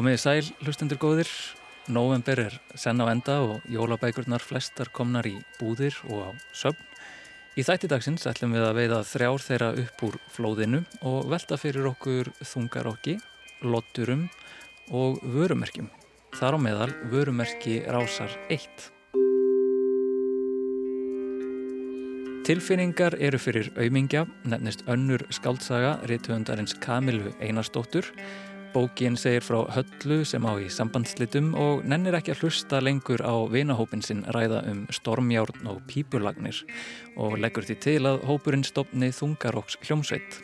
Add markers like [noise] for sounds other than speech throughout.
Komiði sæl, hlustendur góðir. November er senn á enda og jólabækurnar flestar komnar í búðir og á söfn. Í þættidagsins ætlum við að veiða þrjár þeirra upp úr flóðinu og velta fyrir okkur þungarokki, lotturum og vörumerkjum. Þar á meðal vörumerki Rásar 1. Tilfinningar eru fyrir aumingja, nefnist önnur skaldsaga rituundarins Kamilu Einarstóttur. Bókin segir frá höllu sem á í sambandslitum og nennir ekki að hlusta lengur á vinahópin sinn ræða um stormjárn og pípulagnir og leggur því til að hópurinn stopni þungaróks hljómsveit.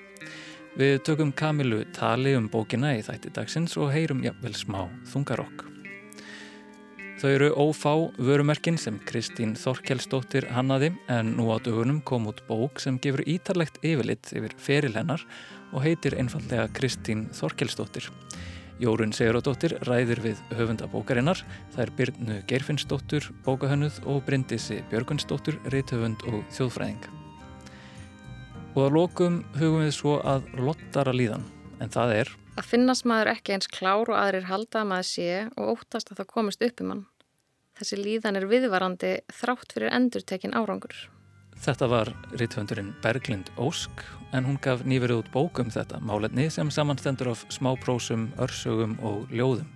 Við tökum Kamilu tali um bókina í þætti dagsins og heyrum jafnvel smá þungarók. Þau eru ófá vörumerkin sem Kristín Þorkelsdóttir hannaði en nú á dögunum kom út bók sem gefur ítarlegt yfirlitt yfir feril hennar og heitir einfallega Kristín Þorkelsdóttir. Jórun Seguradóttir ræðir við höfunda bókarinnar, það er Byrnu Geirfinnsdóttur, bókahönnuð og Bryndisi Björgunsdóttur, reithöfund og þjóðfræðing. Og að lokum hugum við svo að lottara líðan, en það er Að finnast maður ekki eins klár og aðrir halda að maður sé og óttast að það komist upp um hann. Þessi líðan er viðvarandi þrátt fyrir endurtekin árangur. Þetta var rithöndurinn Berglind Ósk en hún gaf nýverið út bókum þetta málefni sem samanstendur af smáprósum, örsögum og ljóðum.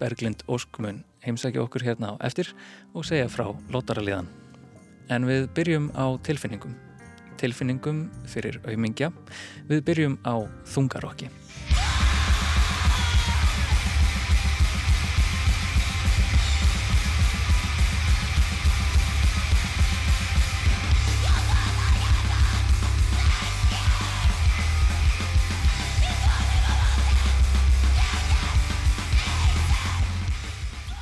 Berglind Ósk mun heimsækja okkur hérna á eftir og segja frá lótaraliðan. En við byrjum á tilfinningum. Tilfinningum fyrir aumingja. Við byrjum á þungarokki.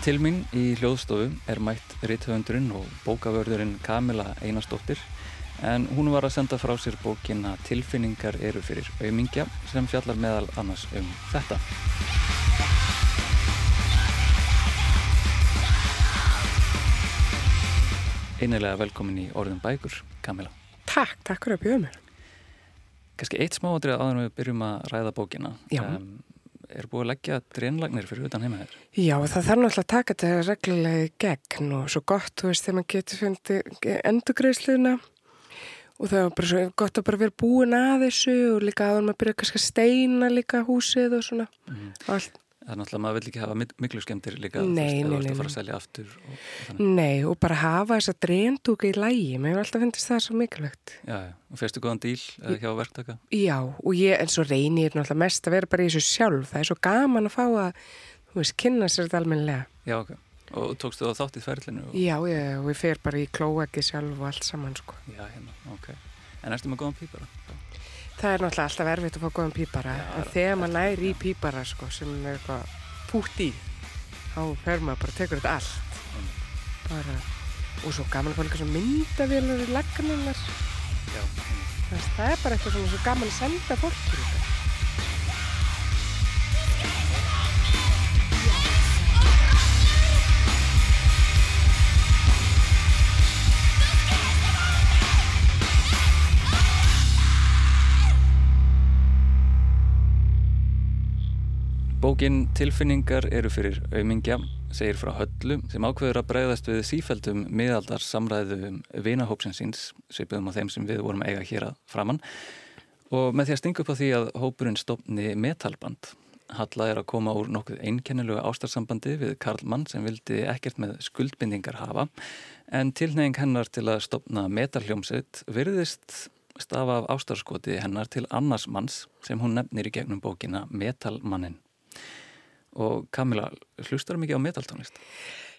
Til mín í hljóðstofu er mætt rithöfundurinn og bókavörðurinn Kamila Einarstóttir en hún var að senda frá sér bókina Tilfinningar eru fyrir aumingja sem fjallar meðal annars um þetta. Einilega velkomin í Orðin Bækur, Kamila. Takk, takk fyrir að bjóða mér. Kannski eitt smáadrið áður en við byrjum að ræða bókina. Já. Um, er búið að leggja dreinlagnir fyrir utan heima þér? Já, það þarf náttúrulega að taka þetta reglulega í gegn og svo gott, þú veist, þegar maður getur fundið endugreisluðuna og það er bara svo gott að bara vera búin að þessu og líka aðan maður byrja kannski að steina líka húsið og svona Mm. allt. Það er náttúrulega, maður vil ekki hafa mik- miklu skemmtir líka, Nei, þú veist, ef þú ert að fara að selja aftur og, og. Nei, og bara hafa þessa dreindúka í lægi, mér hefur alltaf finnst það svo mikilvægt. Já, já, og fyrstu góðan díl eða hjá verktaka? Já, og ég, en svo reynir ég náttúrulega mest að vera bara í þessu sjálf, það er svo gaman að fá að, þú veist, kynna sér þetta almennilega. Já, ok. Og tókstu það þátt í ferlinu? Og... Já, ég, og ég fer bara í klóaki sjálf og allt saman, sko. Já, hérna, ok. Það er náttúrulega alltaf erfitt að fá góðan pípara Já, en þegar maður næri í pípara sko, sem er eitthvað pútt í þá fer maður bara, tekur þetta allt. Bara, og svo gaman að fá líka svo myndavélur í lagninnar Já. það er bara eitthvað svona svo gaman að senda fólki Bókin Tilfinningar eru fyrir aumingja, segir frá höllu, sem ákveður að bregðast við sífældum miðaldar samræðu um vinahópsins síns, svipuðum á þeim sem við vorum eiga hér að framann. Og með því að stinga upp á því að hópurinn stopni metalband. Halla er að koma úr nokkuð einkennilegu ástarsambandi við Karl Mann sem vildi ekkert með skuldbindingar hafa, en tilneying hennar til að stopna metalhljómsveit virðist stafa af ástarskoti hennar til annars manns sem hún nefnir í gegnum bókina Metalmannin. Og Kamila, hlustar mikið á metaltónlist?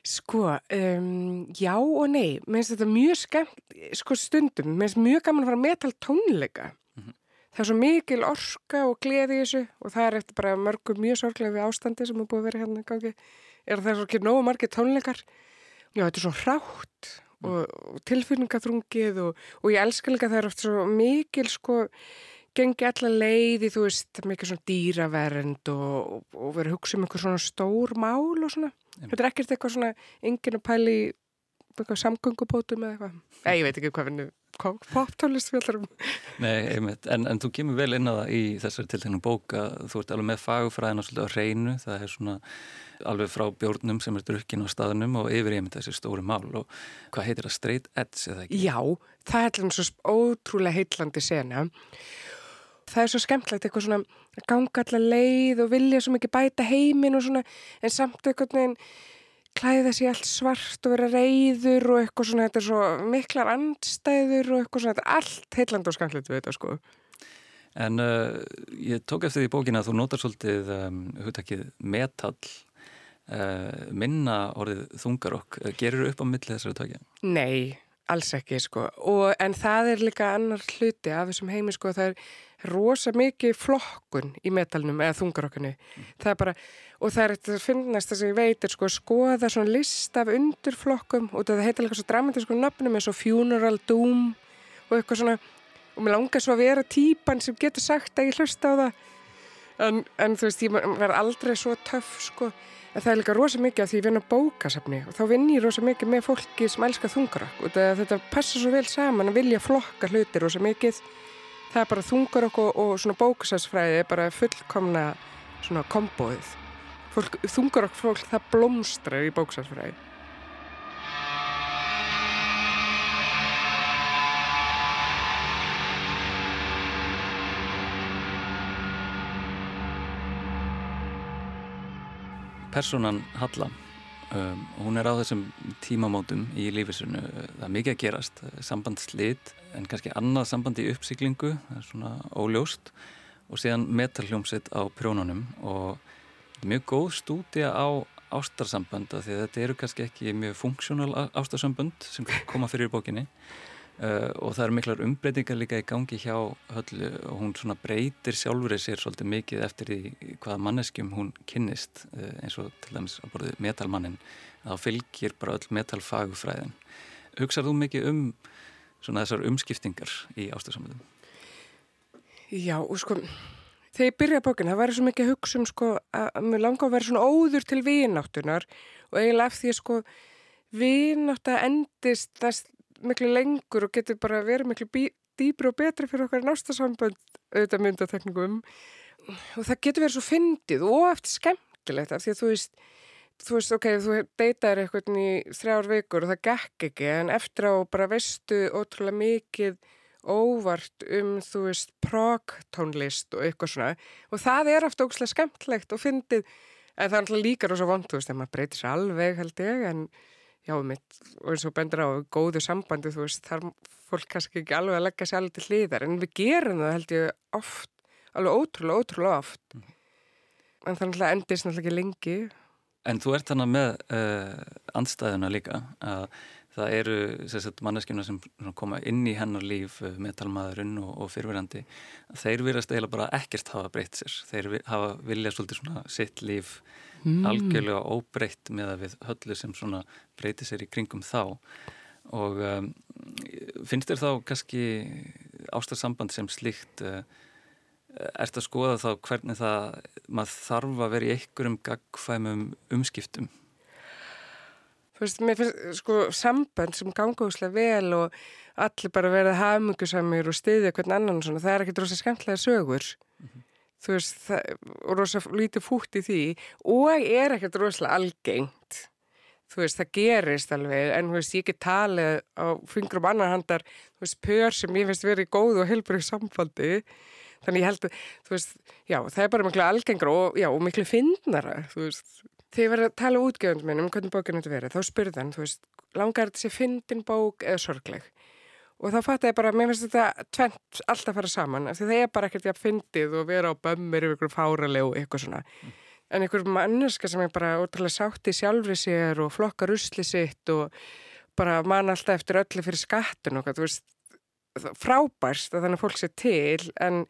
Sko, um, já og nei. Mér finnst þetta mjög skemmt sko stundum, mér finnst mjög gaman að fara metal tónleika Mhm. það er svo mikil orka og gleði í þessu og það er eftir bara mörgum mjög sorglega við ástandi sem er búið að vera hérna í gangi. Er það svo ekki nógu margir tónleikar? Já, þetta er svo hrátt og, og tilfinningaþrungið og, og ég elska líka það er oft svo mikil sko gengi alla leiði, þú veist, mikið svona dýravernd og, og verið að hugsa um eitthvað svona stór mál og svona. Einmitt. Þetta er ekkert eitthvað svona enginn að pæli eitthvað samgöngubótum eða eitthvað. Nei, ég veit ekki hvað við poptólist við ætlum. Nei, einmitt, en, en þú kemur vel inn á það í þessari tiltegnum bók að þú ert alveg með fagfræðina svolítið á reynu, það er svona alveg frá bjórnum sem er drukkin á staðnum og yfir myndi þessi stóri mál og hvað heitir það, straight edge eða ekki? Já, það er alveg svo ótrúlega heitlandi sena það er svo skemmtlegt eitthvað svona að ganga allar leið og vilja svo mikið bæta heiminn og svona en samt eitthvað neginn klæða sér allt svart og vera reyður og eitthvað svona, þetta er svo miklar andstæður og eitthvað svona, þetta er allt heitland og skemmtilegt við þetta sko. En uh, ég tók eftir því bókina að þú notar svolítið um, hugtakið metall, uh, minna orðið þungarokk, gerir upp á milli þessari tökja? Nei, alls ekki sko, og, en það er líka annar hluti af þessum heimi sko, það er rosa mikið flokkun í metalnum eða þungarokkunni, mm. og það er þetta að finnast þess að ég veit er sko skoða svona list af undirflokkum og það heitir líka svo dramatísku nöfnum eins og Funeral Doom og eitthvað svona. Og mér langar svo að vera típan sem getur sagt að ég hlusta á það. En, en þú veist, ég verð aldrei svo töff sko, en það er líka rosa mikið að því ég vinn á bókasafni og þá vinn ég rosa mikið með fólki sem elskar þungarokk. Og þetta passa svo vel saman að vilja flokka hlutir rosa mikið það er bara þungarokk og, og svona bókasafsfræði er bara fullkomna svona kombóið fólk, þungarokk fólk það blómstrar í bóksarfræði. Personan Halla um, hún er á þessum tímamótum í lífisunu, það er mikið að gerast sambandslit en kannski annað samband í uppsiklingu, það er svona óljóst. Og síðan metalhljómsitt á prjónunum og mjög góð stúdja á ástarsambönd því þetta eru kannski ekki mjög funksjónal ástarsambönd sem koma fyrir bókinni uh, og það eru miklar umbreytingar líka í gangi hjá höllu. Og hún svona breytir sjálfur sér svolítið mikið eftir því hvaða manneskjum hún kynnist uh, eins og til dæmis á borðið metalmannin þá fylgir bara öll metalfagufræðin Hugsar þú mikið um svona þessar umskiptingar í ástarsamböndum? Já, og sko þegar ég byrjaði bókinn, það væri svo mikið hugsun sko, að mér langa að vera svona óður til vináttunar og eiginlega af því að sko vinátt að endist næst miklu lengur og getur bara verið miklu dýbri og betri fyrir okkar nástasambönd auðvitað myndatekningum og það getur verið svo fyndið og eftir skemmtilegt af því að þú veist þú veist, ok, þú deytaður eitthvað í þrjár vikur og það gekk ekki en eftir á bara veistu ótrúlega mikið óvart um, þú veist, prog-tónlist og eitthvað svona. Og það er aftur ógslag skemmtlegt og fyndið, en það er alltaf líka rosa vond, þú veist, þegar maður breytir sér alveg held ég, en já, mitt og eins og bendur á góðu sambandi, þú veist þar fólk kannski ekki alveg að leggja sér alveg til hlýðar, en við gerum það held ég oft, alveg ótrúlega, ótrúlega oft. Mm. en er alltaf endist alltaf ekki lengi. En þú ert þannig með uh, andstæðuna líka að það eru manneskina sem koma inn í hennar líf eh, metalmaðurinn og, og fyrfirandi þeir virast eiginlega bara ekkert hafa breytt sér. Þeir hafa viljað svolítið svona sitt líf mm. algjörlega óbreytt með að við höllu sem svona breyti sér í kringum þá og um, finnst þér þá kannski ástarsamband sem slíkt uh, ert að skoða þá hvernig það maður þarf að vera í einhverjum gagfæmum umskiptum veist, mér finnst, sko, samband sem ganga úslega vel og allir bara verða hafmyggusamir og stiðja hvern annan og svona, það er ekkert rosa skemmtilega sögur. Mm -hmm. Þú veist, það er rosa lítið fútt í því og er ekkert rosalega algengt. Þú veist, það gerist alveg, en þú veist, ég get talið á fingrum annan handar, þú veist, pör sem ég finnst verið góð og heilbrið samfaldi. Þannig ég held að, þú veist, já, það er bara miklu algengra og, já, og miklu fyndnara, þú veist, Þegar ég var að tala útgjöfundum minn um hvernig bókinu þetta verið, þá spurðan, þú veist, langar þetta sé fyndin bók eða sorgleg? Og þá fætti ég bara, mér finnst þetta tvent alltaf fara saman, af því það er bara ekkert ég að fyndið og vera á bömmir yfir ykkur fáralegu og eitthvað svona. Mm. En ykkur manneska sem er bara ótrúlega sátt í sjálfri sér og flokkar usli sitt og bara man alltaf eftir öllu fyrir skattun og þú veist, frábærst að þannig fólk sé til, en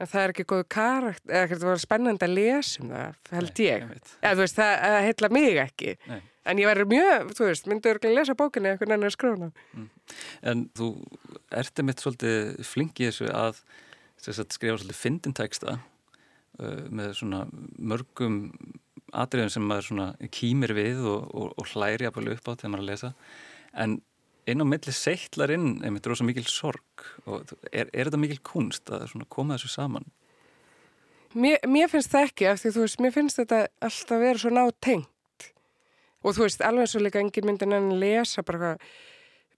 En það er ekki góðu karakt, eða ekkert það var spennandi að lesa um það, held Nei, ég. ja, þú veist, það, það heitla mig ekki. Nei. En ég væri mjög, þú veist, örgulega að lesa bókinni eitthvað nefnir að skrona. Mm. En þú ertu mitt svolítið flingi þessu að sagt, skrifa svolítið fyndinteksta uh, með svona mörgum atriðum sem maður svona kýmir við og, og, og hlæri að bælu upp á þegar maður að lesa. en inn á milli seittlar inn einmitt rosa mikil sorg og er, er þetta mikil kunst að koma þessu saman? Mér, mér finnst það ekki af því þú veist, mér finnst þetta alltaf að vera svo nátengt og þú veist, alveg svo líka engin myndin en lesa bara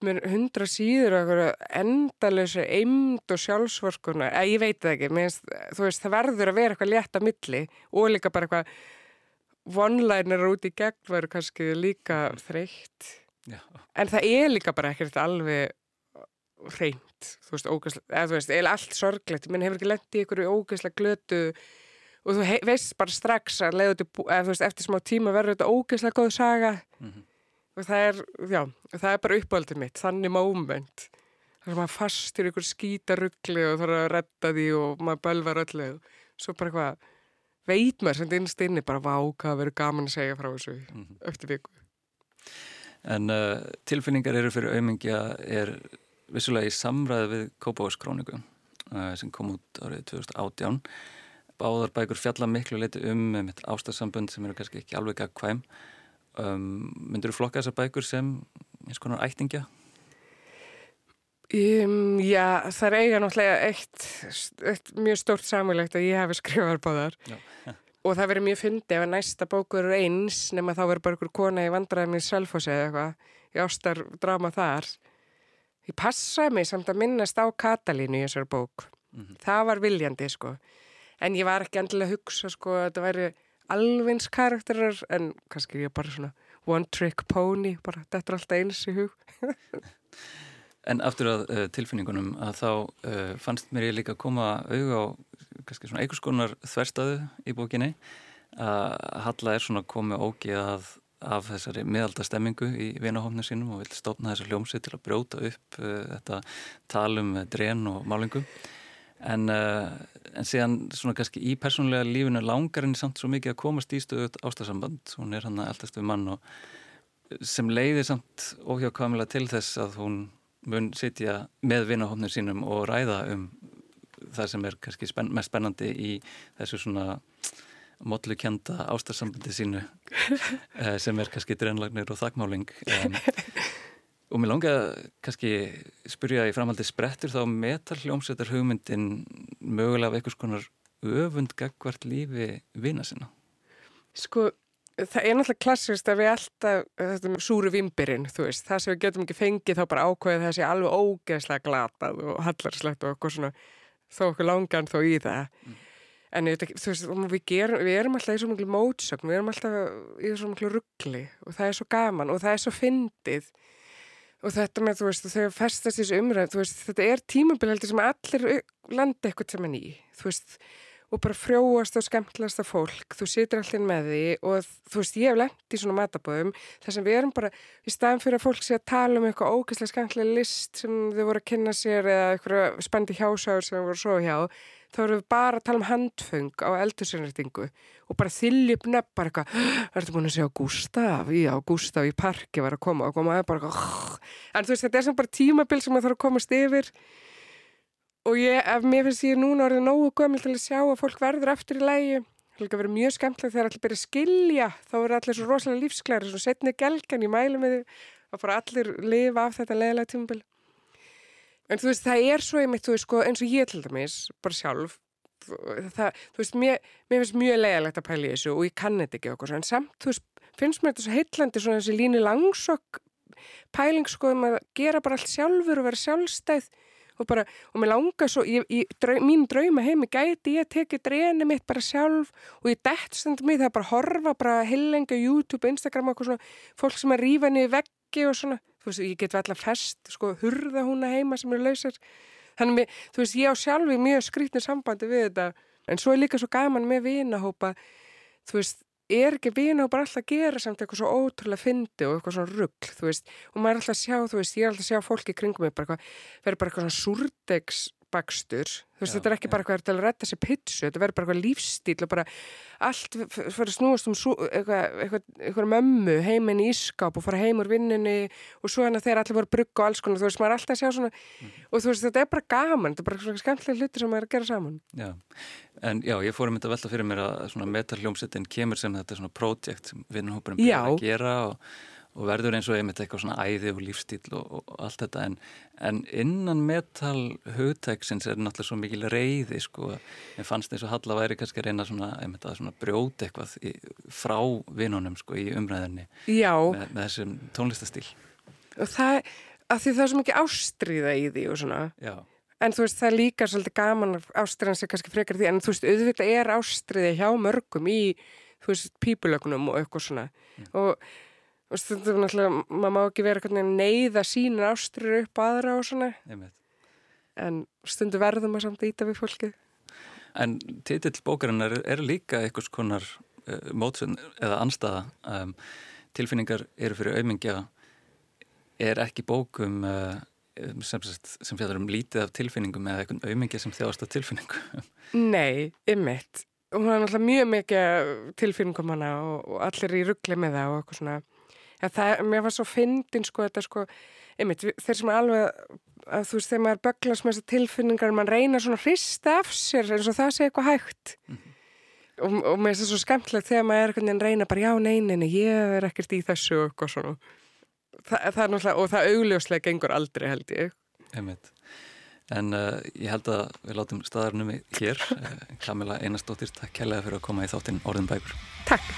hundra síður og endalösa eimd og sjálfsvorkuna, eða ég veit það ekki minnst, þú veist, það verður að vera eitthvað létt að milli og líka bara eitthvað one-liner út í gegn verður kannski líka þreytt. En það er líka bara ekkert alveg reynd þú veist, ógæslega, eða þú veist, eða allt sorglegt. Menn hefur ekki lendið í ykkur ógæslega glötu og þú veist bara strax að leiða þetta, eða þú veist, eftir smá tíma verður þetta ógæslega góð saga. Mm -hmm og það er, já, það er bara uppáldið mitt, þannig moment. Þar sem maður fastir ykkur skítarugli og þarf að redda því og maður bölvar öllu. Svo bara eitthvað veit maður sem innst inni bara váka að vera gaman að segja frá þessu mm -hmm. eftir viku. En uh, tilfinningar eru fyrir auðmingja er vissulega í samræði við Kópáskróniku uh, sem kom út árið 2018 Báðar bækur fjalla miklu leiti um með ástafsambund sem eru kannski ekki alveg að kvæm Um, myndur þú flokka þessar bækur sem eins konar ættingja? Um, já, það er eiga náttúrulega eitt, eitt mjög stórt samilegt að ég hefi skrifað báðar [laughs] og það verður mjög fyndið ef að næsta bókur er eins nema þá verður bara einhver kona í vandræðum í Sölfossi eða eitthvað, í ástar drama þar. Ég passaði mig samt að minnast á Katalínu í þessar bók. Mm -hmm. Það var viljandi, sko. En ég var ekki endilega að hugsa, sko, að þetta væri alvins karakterar en kannski ég bara svona one trick pony, bara þetta er alltaf eins í hug. [laughs] En aftur að uh, tilfinningunum að þá uh, fannst mér ég líka að koma auð á kannski svona einhvers konar þverstaðu í bókinni. Að Halla er svona komið ógið að af þessari miðaldastemmingu í vinahofnum sínum og vil stofna þessu hljómsið til að brjóta upp uh, þetta talum dren og málingu en, uh, en síðan svona kannski í persónulega lífinu langar henni samt svo mikið að komast í stöðut ástasamband. Hún er hann að eldast við mann og sem leiðir samt óhjákvæmulega til þess að hún mun sitja með vinahofnum sínum og ræða um það sem er kannski spenn, mest spennandi í þessu svona mótlu kjanda ástasambandi sínu [laughs] eh, sem er kannski drenlagnir og þakmáling um, [laughs] Og mér langi að kannski spyrja í framhaldi sprettur þá metal hljómsveitar hugmyndin mögulega af einhvers konar öfund gagvart lífi vina sinna? Sko, það er náttúrulega klassist að við alltaf, þetta er súru vimbirinn, þú veist, það sem við getum ekki fengið þá bara ákveðið það sé alveg ógeðslega glatað og hallarslegt og eitthvað svona þó okkur langan þó í það. Mm. En þú veist, við, gerum, við erum alltaf í svo mjög mótsögn, við erum alltaf í svo mjög ruggli og það er svo gaman og það er svo fyndið og þetta með, þú veist, þegar festast þessu umræð, veist, þetta er tímabilhaldi sem allir landa eitthvað ný, þú veist, og bara frjóast og skemmtilegast af fólk, þú situr allir með því og þú veist, ég hef lendt í svona matabóðum, þar sem við erum bara, í staðan fyrir að fólk sé að tala um eitthvað ógeðslega skemmtilega list sem þau voru að kynna sér eða eitthvað spandi hjásáður sem þau voru að sofa hjá, þá erum við bara að tala um handfung á eldursinrætingu og bara þylljum nefn bara eitthvað, verður búin að segja Gustaf, já Gustaf í parki var að koma og komaði bara eitthvað, en þú veist þetta er sem bara tímabil sem það þarf að komast yfir. Og ég, ef mér finnst ég núna orðið nógu gömul til að sjá að fólk verður eftir í lægi, það er verið mjög skemmtileg þegar allir byrja að skilja, þá er allir svo rosalega lífsklæri, svo setni gelgan í mælu með því að bara allir lifa af þetta leðilega tímabil En þú veist, það er svo einmitt, þú veist, sko, eins og ég til dæmis, bara sjálf, það, þú veist, mér, mér finnst mjög leiðilegt að pæla í þessu og ég kanni þetta ekki okkur, en samt, þú veist, finnst mér þetta svo heitlandi, svona þessi líni langsokk pæling, sko, um að gera bara allt sjálfur og vera sjálfstæð og bara, og mér langar svo, ég, ég, drau, mín drauma heimi gæti ég tekja dreni mitt bara sjálf og ég dætt stundum mig það að bara horfa, bara heilenga YouTube, Instagram og eitthvað svona, fólk sem er rífa niður veggi og svona, þú veist, ég get að fest, sko, hurða húnna heima sem eru lausir. Þannig, með, þú veist, ég á sjálfi mjög skrítni sambandi við þetta, en svo er líka svo gaman með vinahópa, þú veist, er ekki vinahópa alltaf að gera samt eitthvað svo ótrúlega fyndi og eitthvað svona ruggl, þú veist, og maður er alltaf að sjá, þú veist, ég er alltaf að sjá fólki kringum mig bara eitthvað, verður bara eitthvað svona surdegs bakstur, þú veist, þetta er ekki já. bara eitthvað til að retta sér pitsu, þetta verður bara eitthvað lífstíl og bara allt fyrir snúast um eitthvað, eitthvað, eitthvað mömmu heiminn í ískáp og fara heim úr vinninni og svo hann að þeir allir voru brugg og alls konar, þú veist, maður er alltaf að sjá svona mm. og þú veist, þetta er bara gaman, þetta er bara svona skemmtilega hluti sem maður er að gera saman. Já, en já, ég fórum þetta velta fyrir mér að svona metalhljómsettin kemur sem þetta svona projekt sem vinnhópurum byrjar að gera og og verður eins og einmitt eitthvað svona æði og lífstíl og, og allt þetta. En, en innan metal hugtæksins er náttúrulega svo mikil reyði sko, en fannst eins og Halla væri kannski að reyna svona, einmitt að svona brjóta eitthvað í, frá vinnunum sko í umræðinni með, með þessum tónlistastíl. Og það, af því það er svo mikið ástriða í því og svona. Já. en þú veist það er líka svolítið gaman ástriðan sem kannski frekar því en þú veist auðvitað er ástriði hjá mörgum í þú veist pípulögnum og eitthvað svona. Mm. og og stundum náttúrulega, maður má ekki vera neyða sínir ástrur upp aðra og svona. Einmitt. en stundum verðum að samt íta við fólkið En titill bókarinnar er, er líka einhvers konar uh, mótsund eða anstaða um, tilfinningar eru fyrir auðmingja er ekki bókum uh, sem, sem fjallar um lítið af tilfinningum eða eitthvað auðmingja sem þjáast af tilfinningum [laughs] Nei, ymmit og hún er náttúrulega mjög mikið tilfinningum hana og, og allir í ruggli með það og eitthvað svona ja, það, mér var svo fyndin sko þetta sko, einmitt, þeir sem alveg að þú veist, þegar maður böglast með þessar tilfinningar, mann reyna svona hrista af sér eins og það sé eitthvað hægt mm -hmm. og, og mér finnst það svo skemmtilegt þegar maður er einhvern veginn reyna bara já, neyninni, ég er ekkert í þessu og eitthvað svona Þa, það er náttúrulega, og það augljóslega gengur aldrei held ég Einmitt En uh, ég held að við látum staðarnum hér. [laughs] Kamila Einarstóttir, takk kærlega fyrir að koma í þáttinn Orðin Bækur. Takk.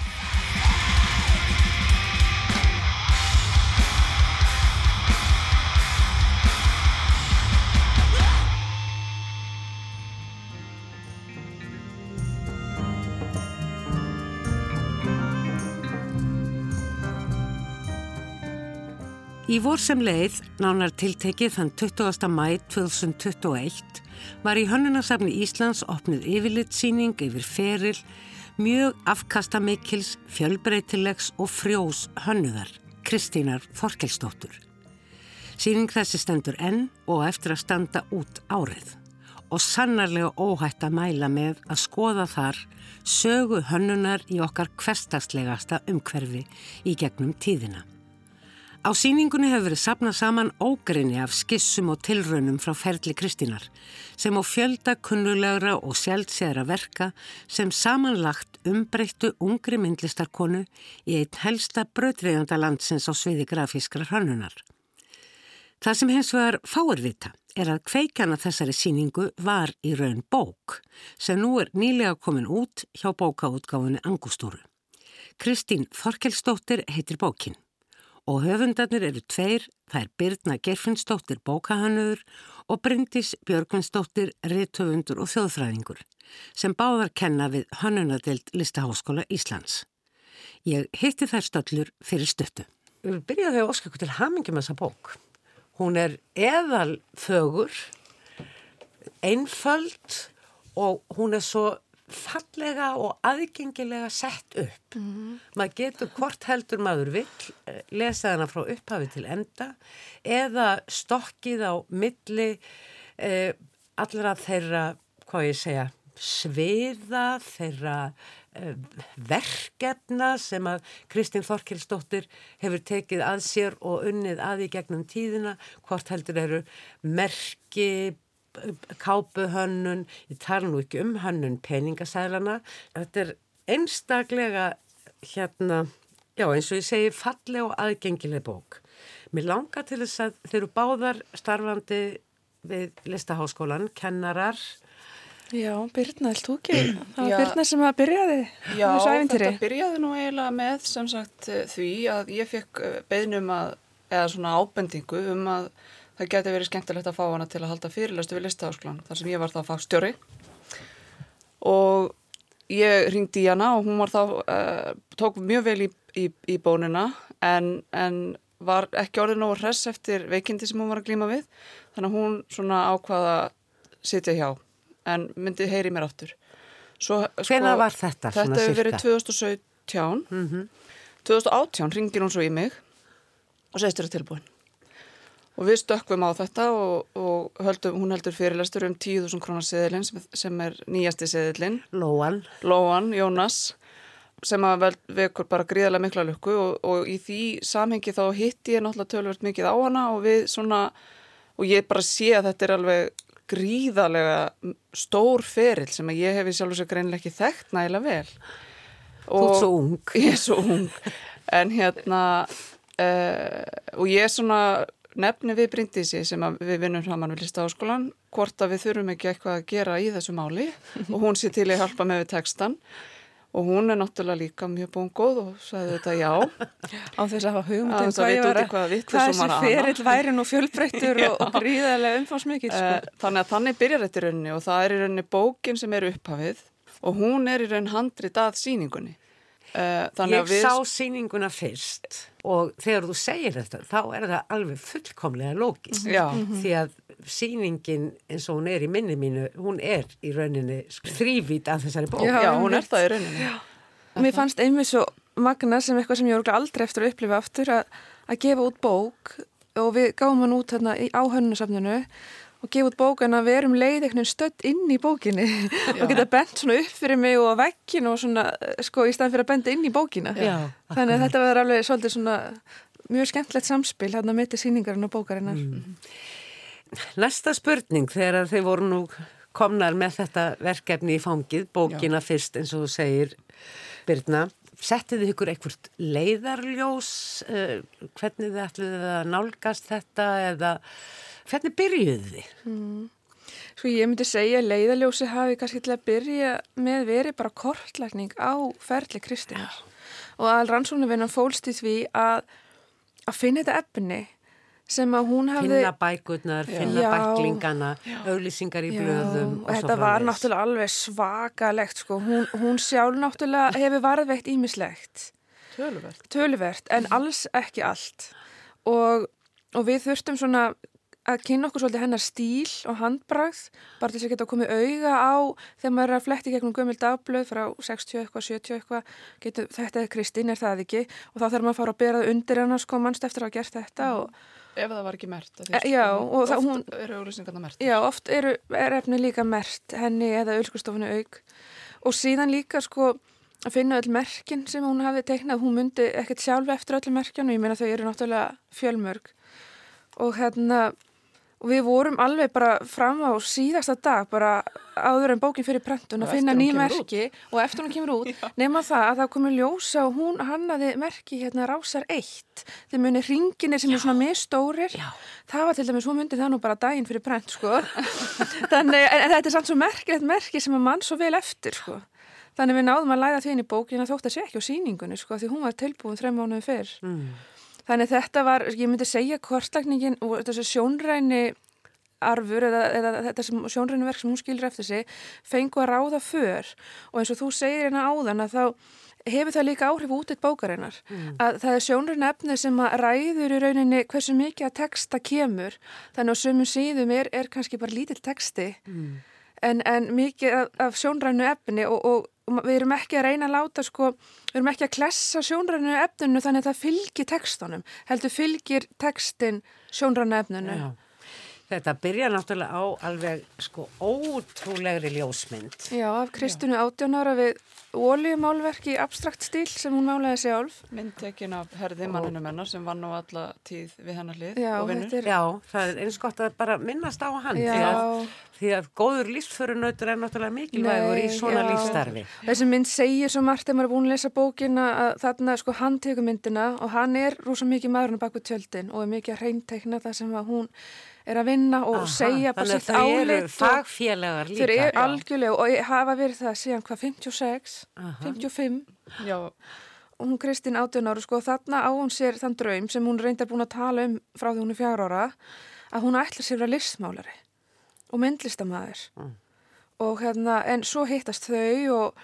Í vor sem leið, nánar tiltekið þann 20. mæ 2021, var í Hönnunasafni Íslands opnið yfirlitsýning yfir feril, mjög afkastamikils, fjölbreytilegs og frjós hönnuðar, Kristínar Þorkelsdóttur. Sýning þessi stendur enn og eftir að standa út árið og sannarlega óhætt að mæla með að skoða þar sögu hönnunar í okkar hverstagslegasta umhverfi í gegnum tíðina. Á síningunni hefur verið sapnað saman ógrinni af skissum og tilraunum frá ferli Kristínar sem á fjölda kunnulegra og sjálfsera verka sem samanlagt umbreyttu ungri myndlistarkonu í einn helsta bröðriðanda landsins á sviði grafískrar hönnunar. Það sem hens vegar fáirvita er að kveikana þessari síningu var í raun bók sem nú er nýlega komin út hjá bókaútgáfunni Angustúru. Kristín Þorkelsdóttir heitir bókin og höfundarnir eru tveir, það er Birna Gerfinnsdóttir bókahannur og Bryndis Björgvinsdóttir réttöfundur og þjóðfræðingur sem báðar kenna við Hannunadelt Listaháskóla Íslands. Ég hitti þær stöllur fyrir stöttu. Við byrjaði að óskakku til hamingjum þessa bók. Hún er eðal fögur, einföld og hún er svo fallega og aðgengilega sett upp. Mm -hmm. Maður getur hvort heldur maður vill eh, lesa hana frá upphafi til enda eða stokkið á milli eh, allra þeirra, hvað ég segja, sviða, þeirra eh, verkefna sem að Kristín Þorkelsdóttir hefur tekið að sér og unnið að í gegnum tíðina, hvort heldur eru merki, kápuhönnun, ég tala nú ekki um hönnun peningasælana. Þetta er einstaklega hérna, já eins og ég segi falleg og aðgengileg bók. Mér langar til þess að þeir eru báðar starfandi við listaháskólan, kennarar. Já, Birna, ætl þú ekki? [clears throat] Það var Birna sem að byrjaði Já, þetta byrjaði nú eiginlega með sem sagt því að ég fekk beðnum að, eða svona ábendingu um að það geti verið skemmtilegt að fá hana til að halda fyrirlestu við listahásklan þar sem ég var þá fagstjóri. Og ég ringdi í hana og hún var þá uh, tók mjög vel í, í, í bónina en, en var ekki orðið nógu hress eftir veikindi sem hún var að glíma við. Þannig að hún svona ákvaða sitja hjá en myndi heyri mér aftur. Svo, Hvena sko, var þetta? Þetta hefur verið 2017 mm -hmm. 2018 ringir hún svo í mig og segist þér að tilbúin og við stökkum á þetta og, og höldum, hún heldur fyrirlestur um 10.000 krónar seðilinn sem, sem er nýjasti seðilinn Lóan. Lóan, Jónas sem að vel, vekur bara gríðarlega mikla lukku og, og í því samhengi þá hitti ég náttúrulega tölvört mikið á hana og við svona og ég bara sé að þetta er alveg gríðarlega stór ferill sem að ég hefi sjálfur sér greinlega ekki þekkt nægilega vel. Þú er svo ung. [laughs] Ég er svo ung. En hérna uh, og ég er svona nefni við Bryndísi sem við vinnum saman við listaháskólan hvort að við þurfum ekki eitthvað að gera í þessu máli. [laughs] Og hún sé til að hjálpa með við textan og hún er náttúrulega líka mjög bóngóð og sagði þetta já. [laughs] Á þess að hafa hugmyndin um hvað, hvað, hvað þessi ferill væri nú fjölbreyttur og, og [laughs] gríðarlega umfásmikið sko. uh, þannig að þannig byrjar þetta í rauninni og það er í rauninni bókin sem er upphafið og hún er í rauninni handrit að síningunni Uh, ég við... sá síninguna fyrst og þegar þú segir þetta þá er það alveg fullkomlega lógist mm -hmm. því að síningin eins og hún er í minni mínu hún er í rauninni þrývít af þessari bók. Já, Já hún er það í rauninni. Mér fannst einmitt svo magna sem eitthvað sem ég aldrei eftir að upplifa aftur að, að gefa út bók og við gáum hann út hérna í áhönnusafninu og gefa út bókan að við erum leið eitthvað stödd inn í bókinni [laughs] og geta bent svona upp fyrir mig og vekkin og svona sko í staðan fyrir að benda inn í bókina Já, þannig að þetta verður alveg svolítið svona mjög skemmtlegt samspil hérna með til síningarinn og bókarinnar mm. Næsta spurning þegar þeir voru nú komnar með þetta verkefni í fangið, bókina Já. fyrst eins og þú segir Birna Settið þið ykkur einhvert leiðarljós uh, hvernig þið ætluðu að nálgast þetta eða Hvernig byrjuðu þið? Mm. Sko ég myndi segja að leiðaljósi hafi kannski til að byrja með verið bara kortlækning á ferli Kristínar og að rannsóknarvinnan fólst í því að, að finna þetta efni sem að hún hafði... Finna bækurnar, finna já, bæklingana, auðlýsingar í blöðum og, og þetta var náttúrulega alveg svakalegt sko. Hún, hún sjálf náttúrulega hefur varðveitt ímislegt. Töluvert. Töluvert en alls ekki allt og, og við þurftum svona að kynna okkur svolítið hennar stíl og handbrað bara til þess að geta komið auga á þegar maður er að fletti gegnum gömul dagblöð frá 60 eitthvað, 70 eitthvað getur, þetta er Kristín, er það ekki? Og þá þarf maður að fara að bera það undir hennar sko mannst eftir að hafa gert þetta og, Ef það var ekki mert e, Já, og oft hún, eru auðlýsingarna mert. Já, oft eru, er efni líka mert henni eða auðlskustofinu auk. Og síðan líka sko að finna öll merkin sem hún hafi teiknað hún myndi ekkert sjálf eftir öll merkjanu, ég meina þau eru náttúrulega fjölmörg. Og hérna og við vorum alveg bara fram á síðasta dag bara áður en bókin fyrir prentun að finna nýja merki og eftir hún kemur út [laughs] nema það að það komur ljósa og hún hannaði merki hérna rásar eitt. Þeir muni ringinir sem Já. er svona með stórir Já. það var til dæmis, hún myndi það nú bara daginn fyrir prent sko. [laughs] Þannig, en, en þetta er sann svo merkilegt merki sem að mann svo vel eftir sko. Þannig við náðum að læða því inn í bókin að þótt að sé ekki á síningunni sko því hún var tilbúin þrejum mánuðum fyrr. Mm. Þannig þetta var, ég myndi segja kortlækningin og þessi sjónræni arfur eða, eða þetta sjónræni verk sem hún skilur eftir sig fengu að ráða för og eins og þú segir hérna áðan að þá hefur það líka áhrif út eitt bókarinnar mm. að það er sjónræni efni sem að ræður í rauninni hversu mikið að texta kemur þannig að sömum síðum er, er kannski bara lítill texti mm. en, en mikið af, af sjónrænu efni og, og við erum ekki að reyna að láta sko, við erum ekki að klessa sjónrænu efninu þannig að það fylgir textunum heldur fylgir textin sjónrænu efninu Já. Þetta byrja náttúrulega á alveg sko ótrúlegri ljósmynd Já, af Kristunu átjónara við óljumálverk í abstrakt stíl sem hún málaði sjálf Myndtekin af herði manninu mennar sem vann á alla tíð við hennar lið Já, og vinnur er... Já, það er eins gott að bara minnast á hann Já. því að því að góður lífsförunautur er náttúrulega mikilvægur Nei, í svona já. lífstarfi. Þessi mynd segir svo margt þegar maður er búin að lesa bókina að þarna sko hann tekur myndina og hann er rosa mikið maðurinn bak við tjöldin og er mikið að er að vinna og Aha, segja bara sitt álit. Þannig að það eru fagfélagar líka. Þau eru algjörlega og hafa verið það síðan hvað 56, Aha. 55 já. og hún Kristín 18 ára sko þarna á hún sér þann draum sem hún reyndar búin að tala um frá því hún er fjár ára að hún ætla sér að listmálari og myndlistamæður mm. og hérna, en svo hittast þau og,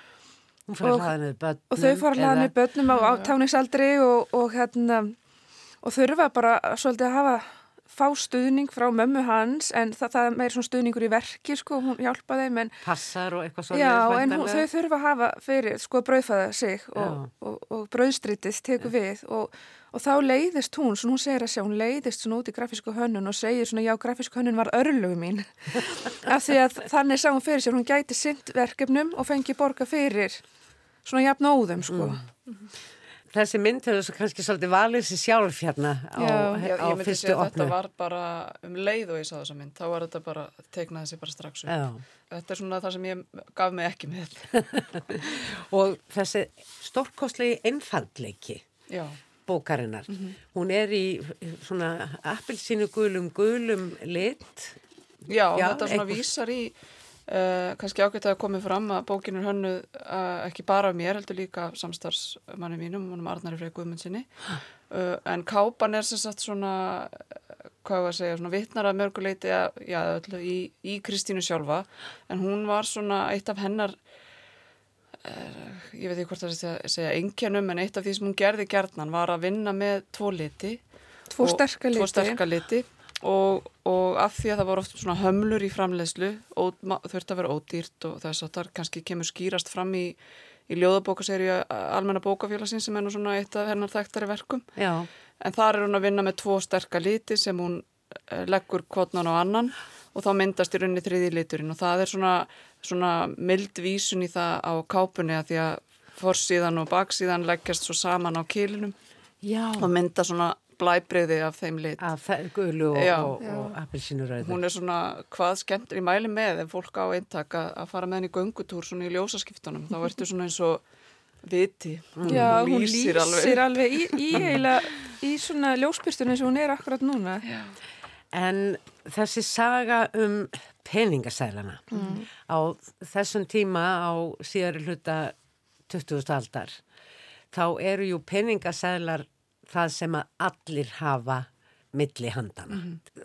og, og þau fara að hlaða með börnum á, á táningsaldri og, og hérna og þurfa bara svolítið að hafa fá stuðning frá mömmu hans en það, það er svona stuðningur í verki sko, hún hjálpaði þeim en Passar og eitthvað svona Já, en hún, þau þurfa að hafa fyrir sko brauðfæða sig og, og brauðstrítið teku við og og þá leiðist hún, svona hún segir að sjá, hún leiðist svona út í grafísku hönnun og segir svona já, grafísku hönnun var örlögu mín. [laughs] Af því að þannig sá hún fyrir sér, hún gæti synd verkefnum og fengi borga fyrir svona jafn óðum sko. Mm. Þessi mynd hefur kannski svolítið valið sér sjálf hérna á, já, á fyrstu opnu. Þetta var bara um leið og ég sá þessa mynd, þá var þetta bara, teiknaði sér bara strax upp. Já. Þetta er svona það sem ég gaf mig ekki með. [laughs] og þessi stórkostlegi einfaldleiki. Já bókarinnar. Hún er í svona appelsínu gulum, gulum lit. Já, þetta svona vísar í uh, kannski ágætt að komið fram að bókin er hönnuð uh, ekki bara af mér, heldur líka af samstarfsmanni mínum, honum Arnari Frey Guðmundsinni uh, en kápan er sem sagt svona hvað var að segja, svona vitnar að mörguleiti að, já, öllu, í, í Kristínu sjálfa. En hún var svona eitt af hennar ég veit ekki hvort það er að segja einkennum en eitt af því sem hún gerði gerðnan var að vinna með tvo liti Tvo og- og, og af því að það voru oft svona hömlur í framleiðslu þurfti að vera ódýrt og þess að það kannski kemur skýrast fram í, í ljóðabókaserju almenna bókafélagsins sem er nú svona eitt af hennar þekktari verkum. Já, en þar er hún að vinna með tvo sterka liti sem hún eh, leggur kvotnan á annan og þá myndast í rauninni þriði liturinn. Og það er svona, svona mild vísun í það á kápunni að því að forsíðan og baksíðan leggjast svo saman á kilinum já. og mynda svona blæbreyði af þeim lit. Af gulu og, og, og appelsínu rauðu. Hún er svona hvað skemmt, ég mæli með ef fólk á eintak að, að fara með henni í göngutúr svona í ljósaskiptunum, þá ertu svona eins og viti, Já, hún lýsir alveg, í, í, eiginlega, í svona ljósbyrstun eins og hún er akkurat núna. Já. En þessi saga um peningasælana á þessum tíma á síðari hluta 20. aldar þá eru jú peningasælar það sem að allir hafa milli handana.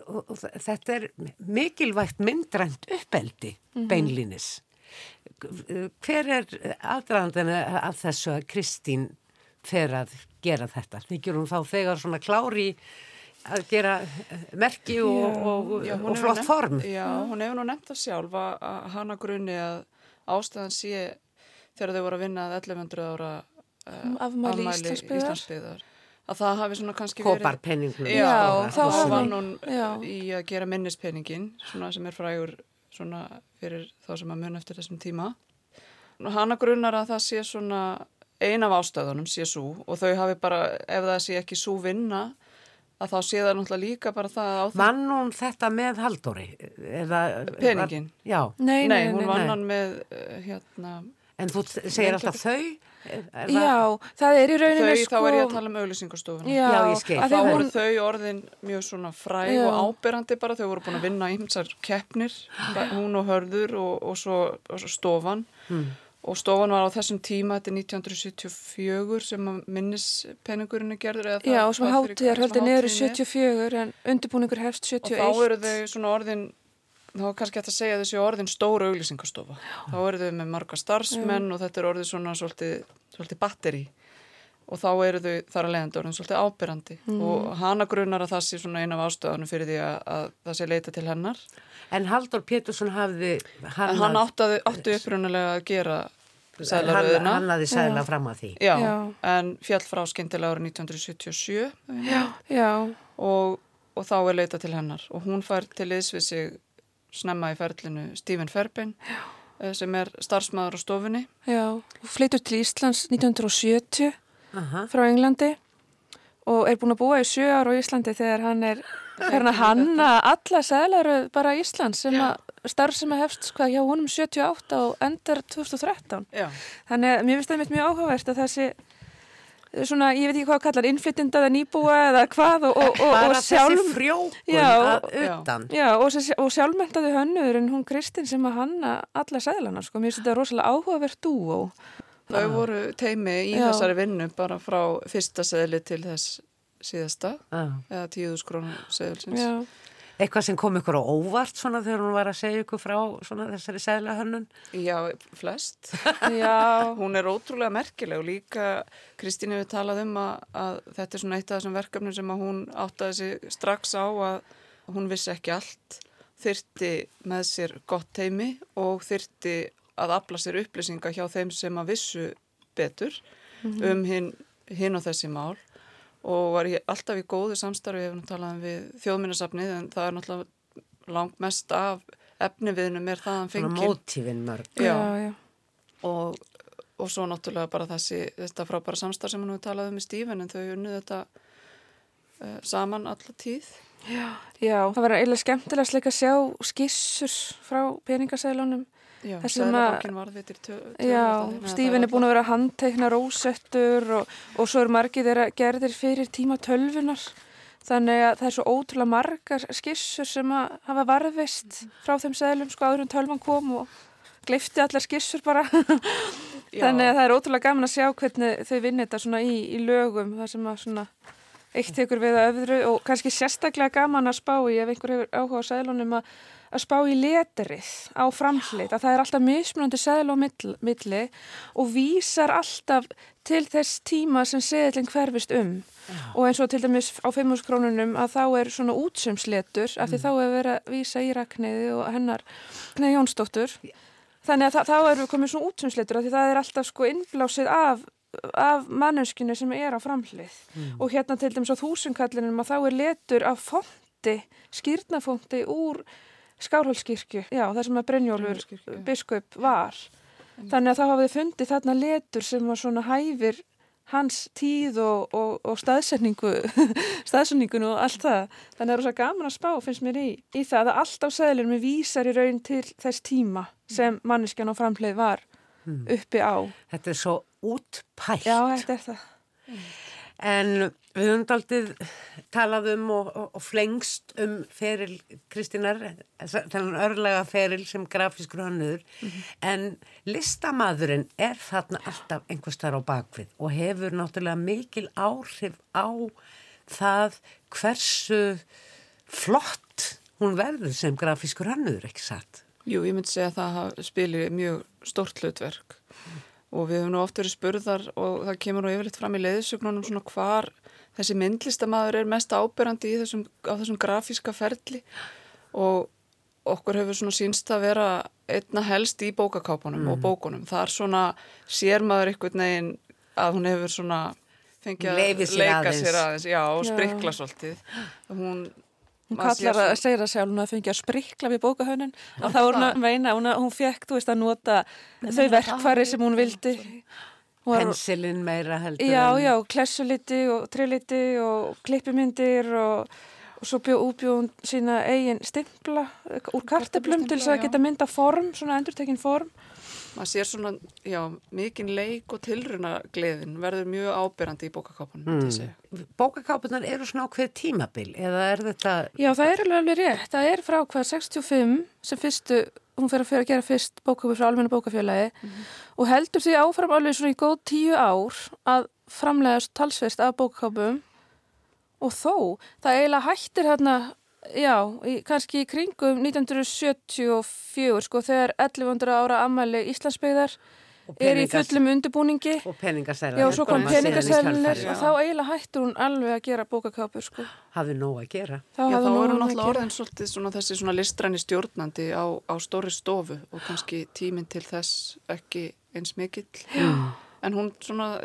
og, og þ- þetta er mikilvægt myndrænt uppeldi beinlínis. Hver er aðdraðandina af þessu að Kristín fer að gera þetta? Þykir hún þá þegar svona klári að gera eh, merki og, og, Já, og flott nefnt- form? Já, hún hefur nú nefnt það sjálf að, hana grunni að ástæðan sé þegar þau voru að vinna að 1100 ára uh, Afmæli Íslandsbyggðar. Að það hafi svona kannski Koparpenningnum. Já, Já, þá vann hún í að gera minnispenningin svona sem er frægur svona fyrir þá sem að mun eftir þessum tíma. Hanna grunnar að það sé svona ein af ástæðunum sé svo og þau hafi bara, ef það sé ekki svo vinna að þá sé það náttúrulega líka bara það að á það Vann hún þetta með Haldóri? Eða, peningin. Já, Nei, nei, hún nei. vann nei. hann með uh, hérna en þú segir alltaf þau? Það- Já, það er í þau, rauninni sko... þá er ég að tala um auðlýsingastofuna. Já, Já, ég skil. Þá voru hún, þau orðin mjög svona fræg Já. og áberandi bara, þau voru búin að vinna ímsar keppnir, [gasps] hún og hörður og, og, svo, og svo stofan og stofan var á þessum tíma, þetta er 1974 sem að minnispenningurinn er gerður já, það fyrir- hátíðar hátíðin er. 74 en undirbúningur hefst og 71. þá eru þau svona orðin þá er kannski hægt að segja þessi orðin stóra auglýsingastofa. Þá eru þau með marga starfsmenn og þetta er orðið svona svolítið, svolítið batteri. Og þá eru þau þar að leiðandi orðin svolítið ábyrrandi og hana grunar að það sé svona eina af ástöðanum fyrir því að, að það sé leita til hennar. En Halldór Pétursson hafði en hann áttaði, átti upprunalega að gera hann, sælaröðina hann hafði sæla fram að því. Já, Já. en fjall frá skyndilega árið 1977 Já, og, og þá er leita til hennar. Og hún fær til liðs við sig snemma í ferlinu Stephen Ferbin eh, sem er starfsmæður á stofunni já. Hún flytur til Íslands 1970 Aha. frá Englandi og er búin að búa í sjö ár á Íslandi þegar hann er að hanna alla sæðlaru bara Íslands sem að starf sem að hefst hvað hjá honum 78 og endar 2013. Já, Þannig að mér finnst það mitt mjög áhugavert að þessi svona, ég veit ekki hvað kallar innflytjenda eða nýbúa eða hvað og, og, og, og sjálf þessi frjókun Já, að já. utan. Já, og, og sjálfmentaði hönnur en hún Kristinn sem að hanna alla sæðlana sko, mér finnst þetta rosalega áhugavert dúó þau voru teimi í Já. þessari vinnu bara frá fyrsta seðli til þess síðasta Já. eða tíðus krónu seðilsins Já, Eitthvað sem kom ykkur á óvart svona þegar hún var að segja ykkur frá svona þessari sæla hönnun. Já, flest. [laughs] Já, Hún er ótrúlega merkileg og líka Kristín hefur talað um að, að þetta er svona eitt af þessum verkefnum sem að hún áttaði sig strax á að hún vissi ekki allt, þyrti með sér gott teimi og þyrti að afla sér upplýsinga hjá þeim sem að vissu betur um hinn, hinn og þessi mál og var ég alltaf í góðu samstarfi ef hún talaði við þjóðminnasafnið en það er náttúrulega langt mest af efniviðnum er þaðan Svona fengið mótífin mörg. já, Já. já. og, og svo náttúrulega bara þessi þetta frábæra samstarf sem hann hefur talað um í Stífin en þau unnu þetta uh, saman alla tíð Já, það var eiginlega skemmtilegast líka að sjá skissur frá peningasælunum Já, Það Já, Stífin það er búin að vera að handteikna rósettur og, og svo er margið þeirra gerðir fyrir tíma tölvunar. Þannig að það er svo ótrúlega margar skissur sem að hafa varðvist frá þeim seðlum sko áður en tölvan kom og glifti allar skissur bara. [laughs] Þannig að það er ótrúlega gaman að sjá hvernig þau vinni þetta svona í, í lögum þar sem að svona eitt tekur við að öðru og kannski sérstaklega gaman að spá í ef einhver hefur áhuga á seðlunum að, að spá í letrið á framhlið að það er alltaf mismunandi seðl á milli, og vísar alltaf til þess tíma sem seðlinn hverfist um. Og eins og til dæmis á 5.000 krónunum að þá er svona útsumsletur af því þá er verið að vísa í Ragnæði og hennar Ragnæði Jónsdóttur. Þannig að þa- þá erum við komið svona útsumsleitur af því það er alltaf sko innblásið af, af manneskinu sem er á framhlið. Og hérna til dæmis á þúsunkallinum að þá er letur af fonti, skýrnafonti úr Skárhólskirkju, já það sem að Brynjólfur biskup var. Þannig að þá hafið fundið þarna letur sem var svona hæfir hans tíð og, og, og staðsetningu, [laughs] staðsetningun og allt það. Þannig að það er rosa gaman að spá, finnst mér í, í það að allt á seðlunum vísar í raun til þess tíma sem manneskjan á framleið var uppi á. Þetta er svo útpælt. Já, þetta er það. En við höfum daldið talað um og, og, og flengst um feril Kristínar, þennan örlega feril sem grafiskur hannuður, en listamadurinn er þarna alltaf einhvers þar á bakvið og hefur náttúrulega mikil áhrif á það hversu flott hún verður sem grafiskur hannuður, ekki satt? Jú, ég myndi segja að það hafi- spili mjög stort hlutverk og við höfum nú oft verið spurðar og það kemur nú yfirleitt fram í leiðsögnunum svona hvar þessi myndlistamæður er mest áberandi í þessum, á þessum grafíska ferli og okkur hefur svona sínst að vera einna helst í bókakápunum og bókunum. Það er svona, sér maður einhvern veginn að hún hefur svona fengið að leika aðeins. sér aðeins, já, og Já. sprikla svolítið. Hún, Hún kallar að segja það sjálf, hún að fengja að sprikla við bókahönnun og þá er hún að meina, hún, hún fekk, þú veist, að nota þau verkfæri sem hún vildi. Pensilinn meira heldur Já, en- já, klessuliti og trilliti og klippimyndir og, og svo bjó, útbjóð hún sína eigin stimpla úr karteblum til þess að geta mynda form, svona endurtekin form. Maður sér svona, já, mikinn leik og tilruna gleðin verður mjög ábyrrandi í bókakápunum, segja. Bókakápunar eru svona ákveð tímabil eða er þetta Já, það er alveg alveg rétt. Það er frá hvað 65 sem fyrstu, hún fer að, fer að gera fyrst bókafélag frá almenna bókafélagi og heldur því áfram alveg svona í góð tíu ár að framlega talsvist af bókakápum og þó, það eiginlega hættir hérna, já, í, kannski í kringum 1974 sko þegar 1100 ára ammæli Íslandsbyggðar er í fullum undirbúningi og peningasælar Já, svo kom peningasælunir Já. og þá eiginlega hættir hún alveg að gera bókakápur sko. hafði nóg að gera Þá Já, þá hún að náttúrulega gera. orðin svolítið svona þessi svona listræni stjórnandi á, á stóri stofu og kannski tíminn til þess ekki eins mikill. Já. En hún svona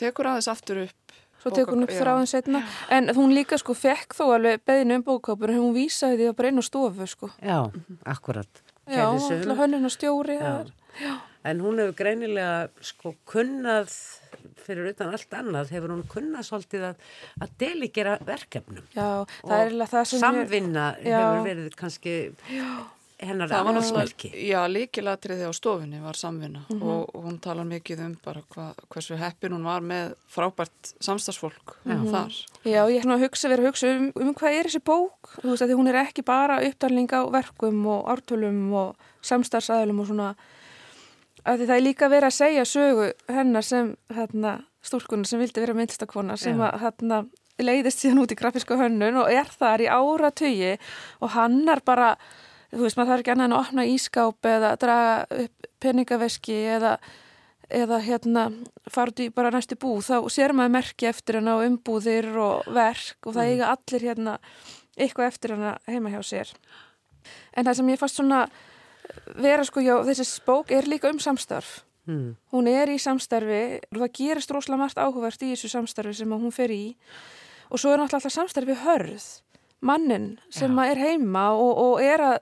tekur aðeins aftur upp. Svo tekur hún upp já. setna. En hún líka sko fekk þó alveg beðinu um bókápur en hún vísaði því að bara inn á stofu sko. Já, akkurat Já, hönnun og stjóri. Já. Já. En hún hefur greinilega sko kunnað fyrir utan allt annað hefur hún kunnað svolítið að, að deligera verkefnum Já, það er eiginlega það sem samvinna Já. hefur verið kannski hennar Það var afnarsmerki já, líkilatriði á stofunni var samvinna Mhm. og, og hún talar mikið um bara hva, hversu heppin hún var með frábært samstagsfólk þar. Já, ég er nú að hugsa, verið að hugsa um, um hvað er þessi bók, þú veist að því hún er ekki bara upptalning á verkum og ártölum og samstarfsæðlum og svona að því það er líka verið að segja sögu hennar sem hérna, stúlkunar sem vildi vera myndlistakona sem Já. að hérna, leiðist síðan út í grafíska hönnun og er þar í áratugi og hannar bara, þú veist maður þarf ekki annað en að opna ískáp eða draga upp peningaveski eða eða hérna fara út í bara næstu búð. Þá sér maður merki eftir hennar og umbúðir og verk og það eiga allir hérna eitthvað eftir hennar heima hjá sér. En það sem ég fast svona vera sko, já, þessi bók er líka um samstarf. Hmm. hún er í samstarfi og það gerist rosalega margt áhugavert í þessu samstarfi sem að hún fer í. Og svo er náttúrulega samstarfi hörð mannin sem er heima og, og er að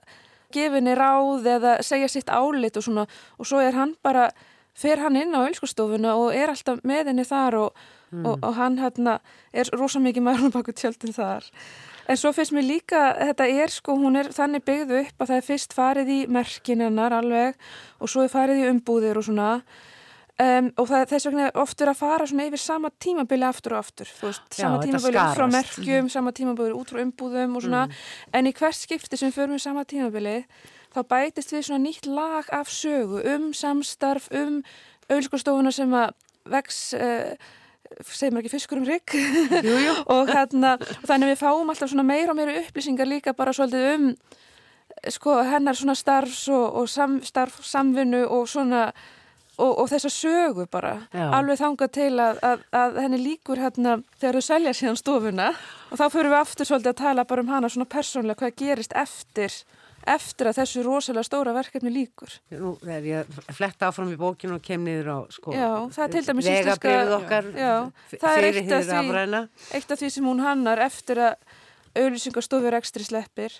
gefinni ráð eða segja sitt álit og svona og svo er hann bara, fer hann inn á ölskustofuna og er alltaf með henni þar og, og, og hann hérna er rosa mikið maður baku tjöldin þar. En svo finnst mér líka, þetta er sko, hún er þannig byggðu upp að það er fyrst farið í merkinennar alveg og svo er farið í umbúðir og svona um, og það, þess vegna oftur að fara svona yfir sama tímabili aftur og aftur, veist, Já, sama tímabili út frá merkjum, sama tímabili út frá umbúðum og svona, en í hvers skipti sem förum við sama tímabili, þá bætist við svona nýtt lag af sögu um samstarf, um auðskostofuna sem að vex... Uh, segir maður ekki fiskur um rygg [laughs] og, hérna, og þannig við fáum alltaf svona meira og meira upplýsingar líka bara svolítið um sko, hennar svona starfs og, og sam, starf, samvinnu og svona og, og þessa sögu bara Já. alveg þangað til að, að, að henni líkur hérna þegar þau selja síðan stofuna. Og þá fyrir við aftur svolítið að tala bara um hana svona persónlega hvað gerist eftir eftir að þessu rosalega stóra verkefni líkur Nú er ég að fletta áfram í bókinu og kem niður á sko Já, það er til dæmis vegabrifið okkar Já, það er eitt af því- eitt af því sem hún hannar eftir að auðlýsingarstofur ekstri sleppir.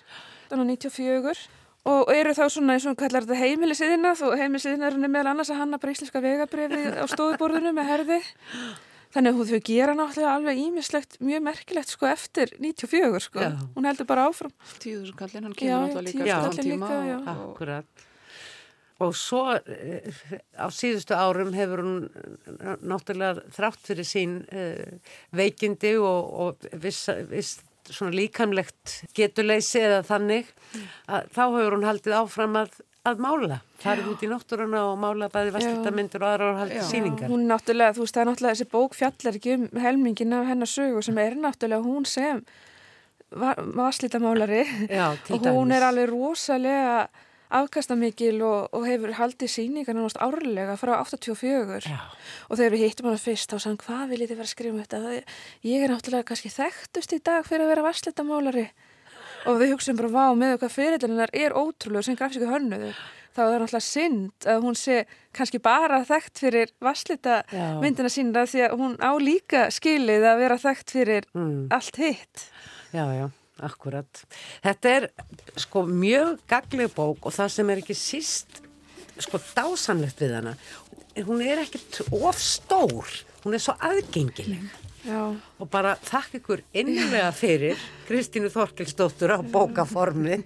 Þannig 94 og eru þá svona eins og hún kallar þetta heimilisiðina og heimilisiðina er meðal annars að hanna bara íslenska vegabrifi á stofuborðinu með herði þannig að hún þau gera náttúrulega alveg ímislegt mjög merkilegt sko eftir 94 sko Já. hún heldur bara áfram Tíður sem kallinn, hann Já, kemur náttúrulega líka kallinn tíma líka, já. Akkurat. Og svo eh, á síðustu árum hefur hún náttúrulega þrátt fyrir sín uh, veikindi og, og viss, viss svona líkamlegt getuleysi eða þannig að þá hefur hún haldið áfram að, að mála. Farið út í náttúruna og mála bæði vastlitamindur og aðra og haldið síningar. hún náttúrulega, þú veist, það er náttúrulega þessi bók fjallar ekki um helmingin af hennar sögu sem er náttúrulega hún sem Já, til og hún er alveg rosalega afkastamikil og, og hefur haldið síningar náttúrulega árlega frá 84 Já. og þegar við hittum hana fyrst þá sagðum hvað viljið þið vera að skrifa um þetta ég er náttúrulega kannski þekktust í dag fyrir að vera vaslítamálari og við hugsaum bara vá með hvað fyrirlinnar er ótrúlega sem grafísku hönnuður þá er það náttúrulega synd að hún sé kannski bara þekkt fyrir vaslita Já. myndina sína því að hún á líka skilið að vera þekkt fyrir Mm. allt hitt Já, já, akkurat. Þetta er sko mjög gagleg bók og það sem er ekki síst sko dásanlegt við hana. Hún er ekkit of stór, hún er svo aðgengileg Já, og bara þakk ykkur innlega fyrir Kristínu Þorkelsdóttur á bókaformi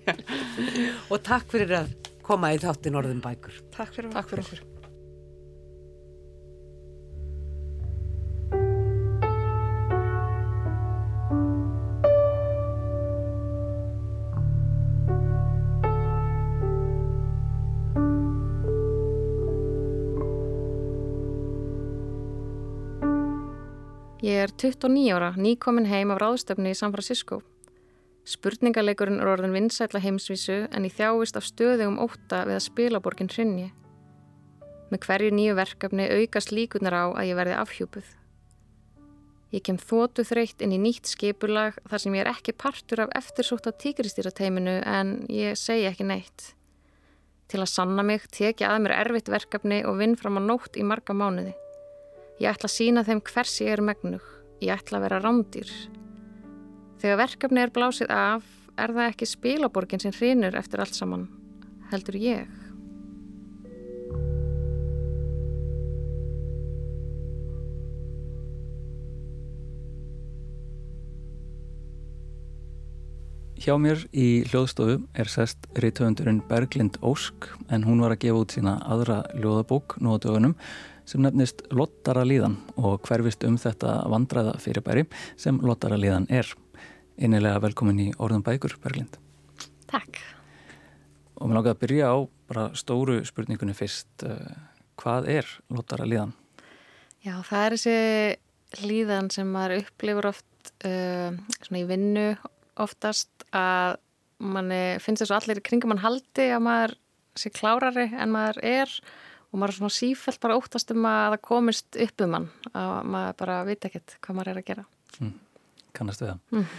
[laughs] og takk fyrir að koma í þáttin orðin bækur. takk fyrir Takk fyrir okkur. Ég er 29 ára, nýkomin heim af ráðstöfni í San Francisco. Spurningaleikurinn er orðin vinsætla heimsvísu en ég þjáist af stöðugum ótta við að spilaborgin hrinni. Með hverju nýju verkefni aukast líkunar á að ég verði afhjúpuð. Ég kem þótu þreytt inn í nýtt skipulag þar sem ég er ekki partur af eftirsóta tíkristýrateiminu en ég segi ekki neitt. Til að sanna mig tek ég að mér erfitt verkefni og vinn fram á nótt í marga mánuði. Ég ætla að sína þeim hvers ég er megnug. Ég ætla að vera rándýr. Þegar verkefni er blásið af, er það ekki spilaborgin sem hrinur eftir allt saman, heldur ég. Hjá mér í hljóðstofu er sest reytöfundurinn Berglind Ósk en hún var að gefa út sína aðra ljóðabók nú á dögunum sem nefnist Lottara líðan og hverfist um þetta vandræða fyrirbæri sem Lottara líðan er. Innilega velkomin í Orðum bækur, Berglind. Takk. Og mér langaði að byrja á bara stóru spurningunni fyrst. Uh, hvað er Lottara líðan? Já, það er þessi líðan sem maður upplifur oft uh, svona í vinnu oftast að manni finnst þess að allir í kringum mann haldi að maður sé klárari en maður er og maður er svona sífælt bara óttast um að það komist upp um mann að maður bara veit ekkert hvað maður er að gera. Kannast við það. Mm.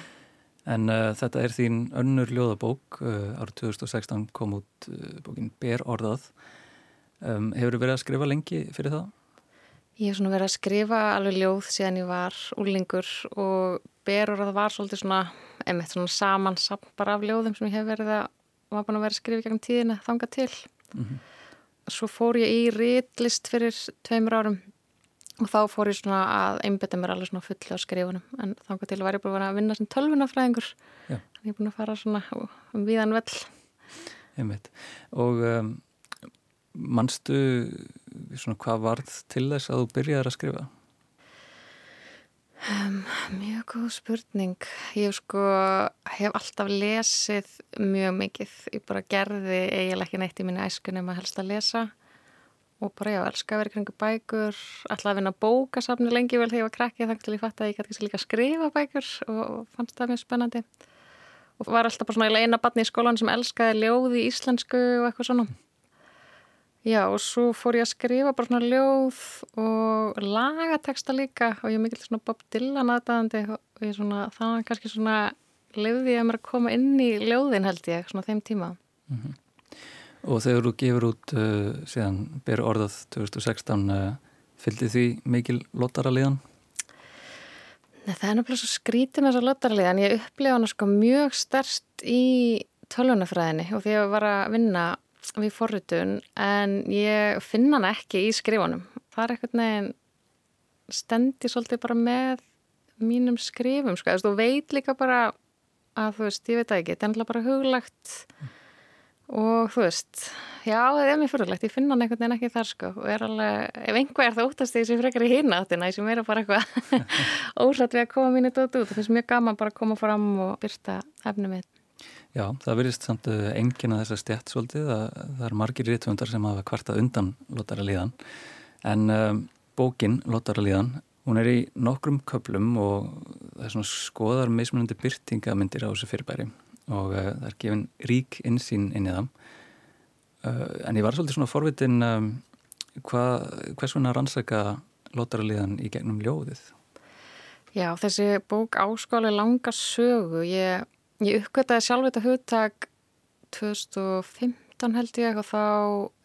En uh, þetta er þín önnur ljóðabók. Uh, árið 2016 kom út uh, bókin Ber orðað. Um, hefur verið að skrifa lengi fyrir það? Ég hef svona verið að skrifa alveg ljóð síðan ég var úlingur og berur að það var svolítið svona, einmitt svona samansamt bara af ljóðum sem ég hef verið að, var búin að vera að skrifa gegnum tíðina þanga til. Svo fór ég í ritlist fyrir tveimur árum og þá fór ég svona að einbeta mér alveg svona fulli á skrifunum en þá til að væri búin að vinna sem tölvunafræðingur þannig að ég er búin að fara svona um viðan vell Einmitt. og um, mannstu svona hvað varð til þess að þú byrjaði að skrifa? Um, mjög góð spurning. Ég sko, hef alltaf lesið mjög mikið. Ég bara gerði eiginlega ekki neitt í minni æskunum að helst að lesa og bara já, elska að vera kringu bækur. Alltaf að vinna bókasafni lengi vel þegar ég var krakkið þannig til ég fatt að ég gæti líka að skrifa bækur og fannst það mjög spennandi. Og var alltaf bara svona eina barni í skólan sem elskaði ljóði íslensku og eitthvað svona. Já og svo fór ég að skrifa bara svona ljóð og lagateksta líka og ég er mikill svona Bob Dylan aðdæðandi og ég svona, var kannski svona lefði ég að mér að koma inn í ljóðin held ég, svona þeim tíma. Mm -hmm. Og þegar þú gefur út uh, síðan beru orðað 2016, uh, fylgdi því mikil lotaraliðan? Nei, það er náttúrulega svo skrítið með þessa lotaraliðan. Ég upplifa hana sko mjög stærst í tölvunafræðinni og því að ég var að vinna við forritun en ég finna hana ekki í skrifunum. Það er eitthvað neginn stendi svolítið bara með mínum skrifum sko. Þú veit líka bara að þú veist, ég veit ekki, þetta er náttúrulega bara huglagt og þú veist, já það er mér fyrirlegt, ég finna hann einhvern veginn ekki þar sko og er alveg, ef einhver er það óttast því sem frekar í hinn áttina, sem er bara eitthvað [laughs] ósatt við að koma mínu dótt út það finnst mjög gaman bara að koma fram og byrta efnum mitt. Já, það verðist samt engin að þessa stjætt svolítið að það er margir rítvöndar sem hafa kvartað undan Lótara líðan. En um, bókin Lótara líðan hún er í nokkrum köplum og það er svona skoðar meismunandi byrtingamindir á þessu fyrirbæri. Og uh, það er gefin rík insýn inn í það. Uh, en ég var svolítið svona forvitin um, hvers vegna rannsaka Lótara líðan í gegnum ljóðið? Já, þessi bók áskóli langa sögu, ég Ég uppgöttaði sjálf þetta hugtak 2015 held ég og þá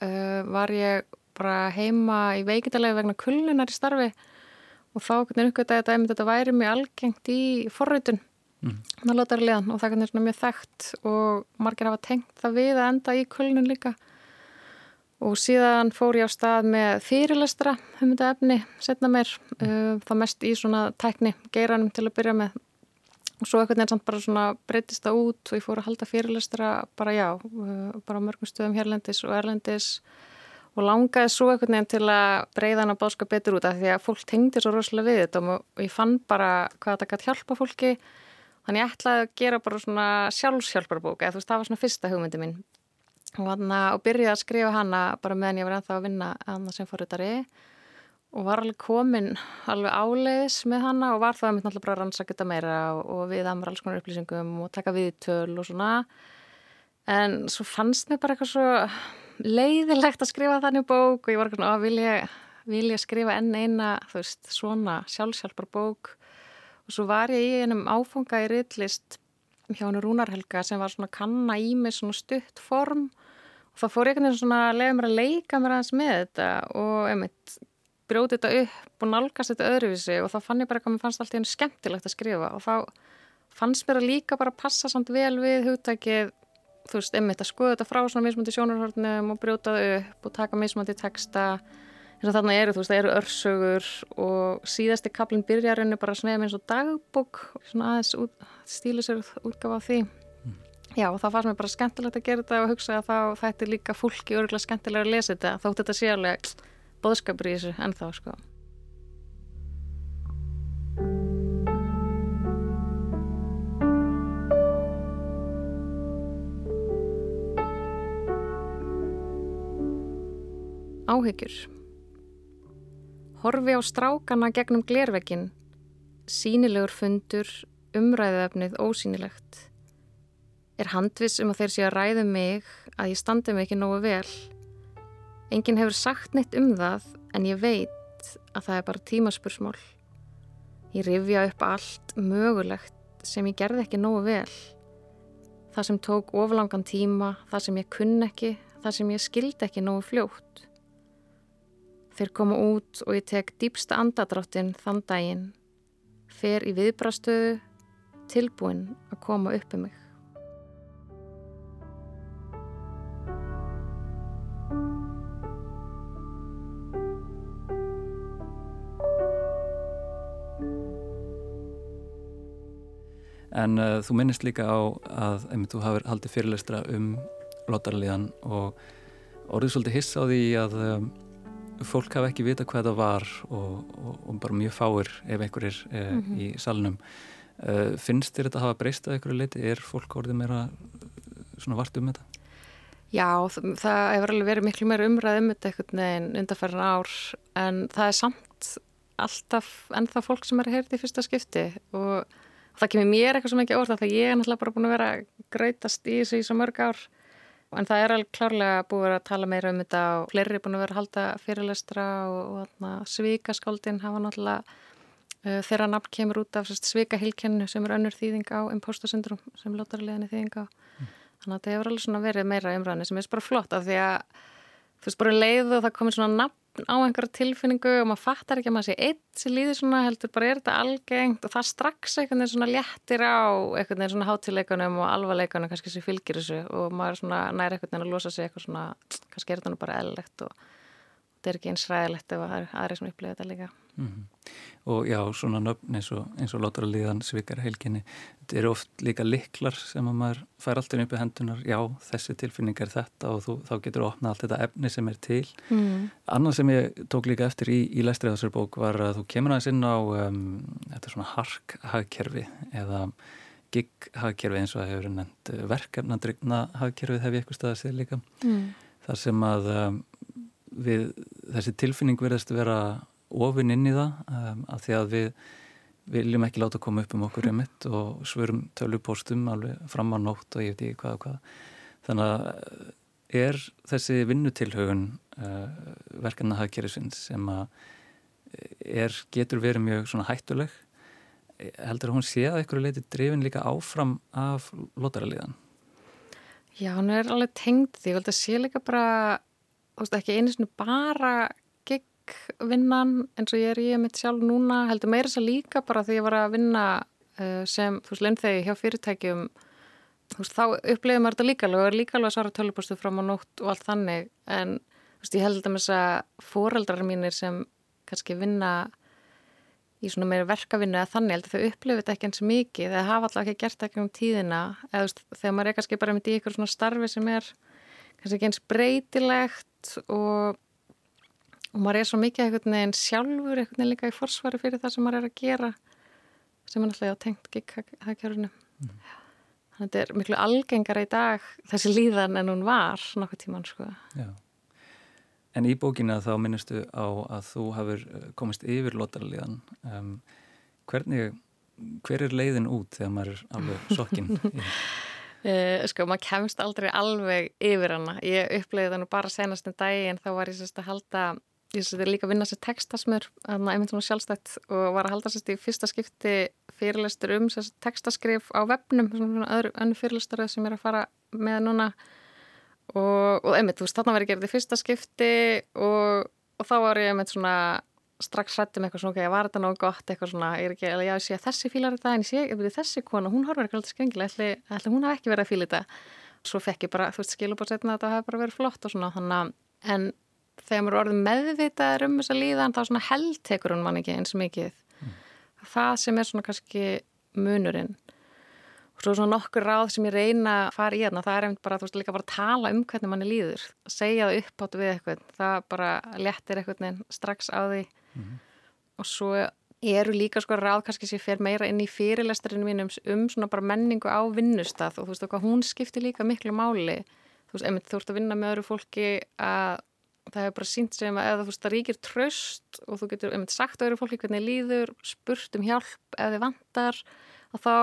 uh, var ég bara heima í veikitalegu vegna kullunar í starfi og þá uppgöttaði þetta að þetta væri mjög algengt í forrautun mm. og það er mjög þekkt og margir hafa tengt það við að enda í kullunum líka. Og síðan fór ég á stað með fyrirlestra um þetta efni setna mér, uh, það mest í svona tækni geiranum til að byrja með og svo eitthvað nefnsamt bara svona breytist það út og ég fór að halda fyrirlestra bara já, uh, bara mörgum stöðum hérlendis og erlendis. Og langaði svo eitthvað nefn til að breyða hann að báska betur út af því að fólk tengdi svo rosalega við þetta og ég fann bara hvað þetta gæti hjálpa fólki. Þannig ég ætlaði að gera bara svona sjálfshjálparbók eða þú veist það var svona fyrsta hugmyndi mín. Og, og byrjaði að skrifa hana bara meðan ég var ennþá að vinna að og var alveg komin alveg áleiðis með hana og var það að mitt náttúrulega bara rannsaka þetta meira og, við amur alls konar upplýsingum og taka viðtöl og svona. En svo fannst mér bara eitthvað svo leiðilegt að skrifa þannig bók og ég var ekki að vilja, vilja skrifa enn eina þú veist svona sjálfsjálfbar bók? Og svo var ég í einum áfanga í rillist hjá hennu Rúnarhelga sem var svona kanna í mig svona stutt form. Og það fór einhvern veginn svona að leiða mér að leika mér aðeins með þetta og einmitt brjóti þetta upp og nálgast þetta öðruvísi og þá fann ég bara að mér fannst alltaf einu skemmtilegt að skrifa og þá fannst mér að líka bara passa samt vel við hugtækið, þú veist, einmitt að skoða þetta frá svona mismöndi sjónarhörnum og brjóta það upp og taka mismöndi texta eins og þarna eru, þú veist, það eru örsögur og síðasti kaplinn byrjarinu bara svona eins og dagbók svona aðeins út, stílu sér útgafa því mm. Já, og þá fannst mér bara skemmtilegt að gera þetta og hugsa að þá þetta er líka fólki örgulega skemmtilega að lesa þetta þótt þetta sé alveg boðskapur í þessu ennþá sko. Áhyggjur. Horfi á strákana gegnum glervekkin sínilegur fundur umræðuefnið ósýnilegt. Er handvis um að þeir sé að ræðu mig að ég standi mig ekki nógu vel Engin hefur sagt neitt um það en ég veit að það er bara tímaspursmál. Ég rifja upp allt mögulegt sem ég gerði ekki nógu vel. Það sem tók oflangan tíma, það sem ég kunn ekki, það sem ég skildi ekki nógu fljótt. Þeir koma út og ég tek dýpsta andadráttin þann daginn, fer í viðbrastöðu, tilbúin að koma upp um mig. En uh, þú minnist líka á að einmitt, þú hafið haldið fyrirlestra um lottaraliðan og orðið svolítið hiss á því að um, fólk hafi ekki vita hvað það var og, og, og bara mjög fáir ef einhverjir eh, mm -hmm. í salnum uh, finnst þér þetta að hafa breyst að einhverju leiti? Er fólk orðið meira svona vart um þetta? Já, það, það hefur alveg verið miklu meira umræð um þetta einhvern veginn undarfærin ár en það er samt alltaf ennþá fólk sem er að heyrta í fyrsta skipti og það kemur mér eitthvað sem ekki orða þegar ég er náttúrulega bara búin að vera gröytast í þessu í svo mörg ár en það er alveg klárlega búið að tala meira um þetta og fleiri er búin að vera að halda fyrirlestra og, og svíkaskáldin hafa náttúrulega uh, þeirra nafn kemur út af svíkahilkennu sem er önnur þýðing á impostasyndrum sem lótarleginni þýðing á mm. þannig að þetta hefur alveg verið meira umræðinni sem er bara flott af því að þú veist bara leið og það komir svona nafn á einhverja tilfinningu og maður fattar ekki að maður sé eitt sem líður svona heldur bara er þetta algengt og það strax veginn svona léttir á veginn svona hátileikunum og alvarleikunum kannski sem fylgir þessu og maður svona næri einhvern veginn að losa sig eitthvað svona kannski er þetta nú bara eðlilegt og þetta er ekki eins ræðilegt ef það er aðrið sem upplifir þetta líka mm -hmm. Og já, svona nöfn eins og, og látur að liðan svikar heilginni þetta eru oft líka liklar sem að maður fær alltaf upp í hendunar já, þessi tilfinning er þetta og þú, þá getur þú opnað allt þetta efni sem er til mm. Annað sem ég tók líka eftir í, í læstrið þessar bók var að þú kemur aðeins inn á um, þetta svona hark-hagkerfi eða gig-hagkerfi eins og það hefur nefnt verkefnandryggna hagkerfið hef ég eitthvað staðið að segja líka mm. þar sem að um, við, þessi tilfinning verðast vera ofin inn í það um, af því að við viljum ekki láta koma upp um okkur reymitt og svörum tölupóstum alveg fram á nótt og ég veit ekki hvað og hvað. Þannig að uh, er þessi vinnutilhaugun uh, verkefna hafkerðisins sem að er, getur verið mjög svona hættuleg heldur að hún sé að einhverju leiti drifin líka áfram af lotaraliðan? Já, hún er alveg tengd því, ég held að sé líka bara þú veist ekki einu svona bara gig-vinnan eins og ég er í mitt sjálf núna heldur meira þess að líka bara því ég var að vinna uh, sem, þú veist, lennþegi hjá fyrirtækjum þú veist, þá upplifum maður þetta líka alveg og er líka alveg að svara töljupostu fram á nótt og allt þannig. En þú veist, ég held að þess að foreldrar mínir sem kannski vinna í svona meira verkavinnu eða þannig held að þau upplifið þetta ekki eins mikið þegar hafa alltaf ekki gert ekki um tíðina. Eða þú veist, þegar maður er kannski bara með í ykkur svona starfi sem er kannski ekki eins breytilegt og, og maður er svo mikið einhvern veginn sjálfur einhvern veginn líka í forsvari fyrir það sem maður er að gera sem er náttúrulega tengt gig-hækjörunum mm. þannig að þetta er miklu algengara í dag þessi líðan en hún var nokkuð tíman sko Já. En í bókina þá minnistu á að þú hafur eh, komist yfir lotarliðan um, hvernig hver er leiðin út þegar maður er alveg sokkinn [laughs] Uh, sko, maður kemst aldrei alveg yfir hana. Ég uppleiði það nú bara senast en daginn, þá var ég sérst að halda, ég að líka vinna sér þannig að ég myndi svona sjálfstætt og var að halda sérst í fyrsta skipti fyrirlestur um sérst textaskrif á webnum, svona öðru önnu fyrirlestur sem er að fara með núna. Og, og einmitt, þú veist, þarna var ég gerðið í fyrsta skipti og, og þá var ég einmitt svona strax hrættum eitthvað svona, ok, var þetta náðu gott eitthvað svona, ég er ekki, eða já, ég sé að þessi fílar þetta en ég sé, ég veit, þessi kona, hún horfður eitthvað alltaf skrengilega, ætli, ætli hún hafi ekki verið að fíla þetta. Svo fekk ég bara, þú veist, skilur búin setna að þetta hafi bara verið flott og svona, þannig en þegar maður orðið meðvitaður um þessa líðan, þá svona heldtekur hún mann ekki eins mikið. Mm. það sem er svona kannski munurinn. Og svo svona nokkur ráð sem ég reyna að fara í hérna, það er einmitt bara, þú veist, líka bara að tala um hvernig manni líður, segja það uppáttu við eitthvað, það bara léttir eitthvað strax á því. Mm og svo eru líka sko ráð kannski sem fer meira inn í fyrirlestarinn mínum um svona bara menningu á vinnustaf og þú veist hún skiptir líka miklu máli. Þú veist, einmitt þú ert að vinna með öðru fólki að það hefur bara sínt sem að eða þú veist það ríkir tröst og þú getur einmitt sagt öðru fólki hvernig líður spurt um hjálp ef þið vantar og þá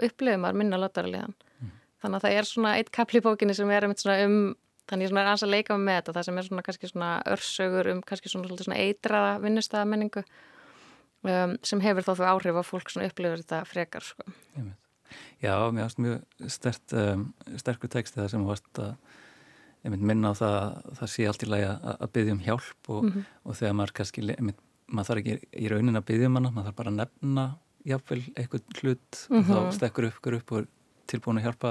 upplifir maður minna lotaraliðan mm. þannig að það er svona eitt kapli í bókinni sem er einmitt svona um Þannig ég er aðeins að leika með þetta, það sem er svona kannski svona örsögur um kannski svona, svona eitraða vinnustæðamenningu um, sem hefur þá þú áhrif að fólk svona upplifur þetta frekar. Sko. Já, mér finnst mjög stert, um, sterkur teksti það sem varst að mynd, minna á það að það sé allt í lagi að, byggja um hjálp og, mm -hmm. og þegar maður kannski, mynd, maður þarf ekki í raunin að byggja um hana, maður þarf bara að nefna jáfnvel eitthvað hlut mm -hmm. og þá mhm. stekkur upp, upp og er tilbúin að hjálpa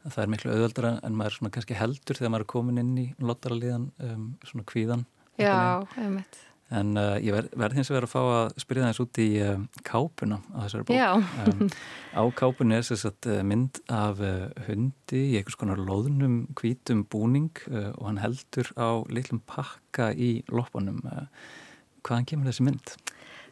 að það er miklu auðvöldra en maður kannski heldur þegar maður er komin inn í lottaraliðan um, svona kvíðan Já, einmitt En uh, ég verð verð hins vegar að fá að spyrja það eins út í uh, kápuna á þessari bók. Um, á kápunni er þess að uh, mynd af uh, hundi í einhvers konar loðnum hvítum búning uh, og hann heldur á litlum pakka í loppunum. Uh, hvaðan kemur þessi mynd?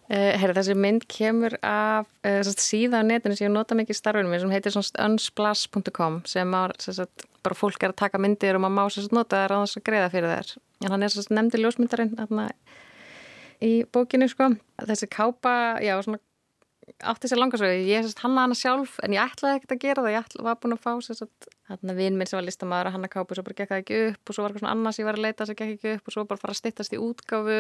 Herri, þessi mynd kemur af sagt, síða á netinu sem ég nota mikið í starfunum sem heitir unsplash.com sem á, sagt, bara fólk er að taka myndir og maður má sagt, nota það þess að greiða fyrir þær. En hann er sagt, nefndi ljósmyndarinn þarna í bókinu sko. Þessi kápa, já, svona átti sér langarsögu. Ég sérst hanna hana sjálf en ég ætlaði ekkert að gera það. Ég ætla, var búin að fá sérst hérna vinn minn sem var listamæður að hanna kápu og svo bara gekk það ekki upp og svo var eitthvað svona annars ég var að leita sem gekk ekki upp og svo bara fara að stittast í útgáfu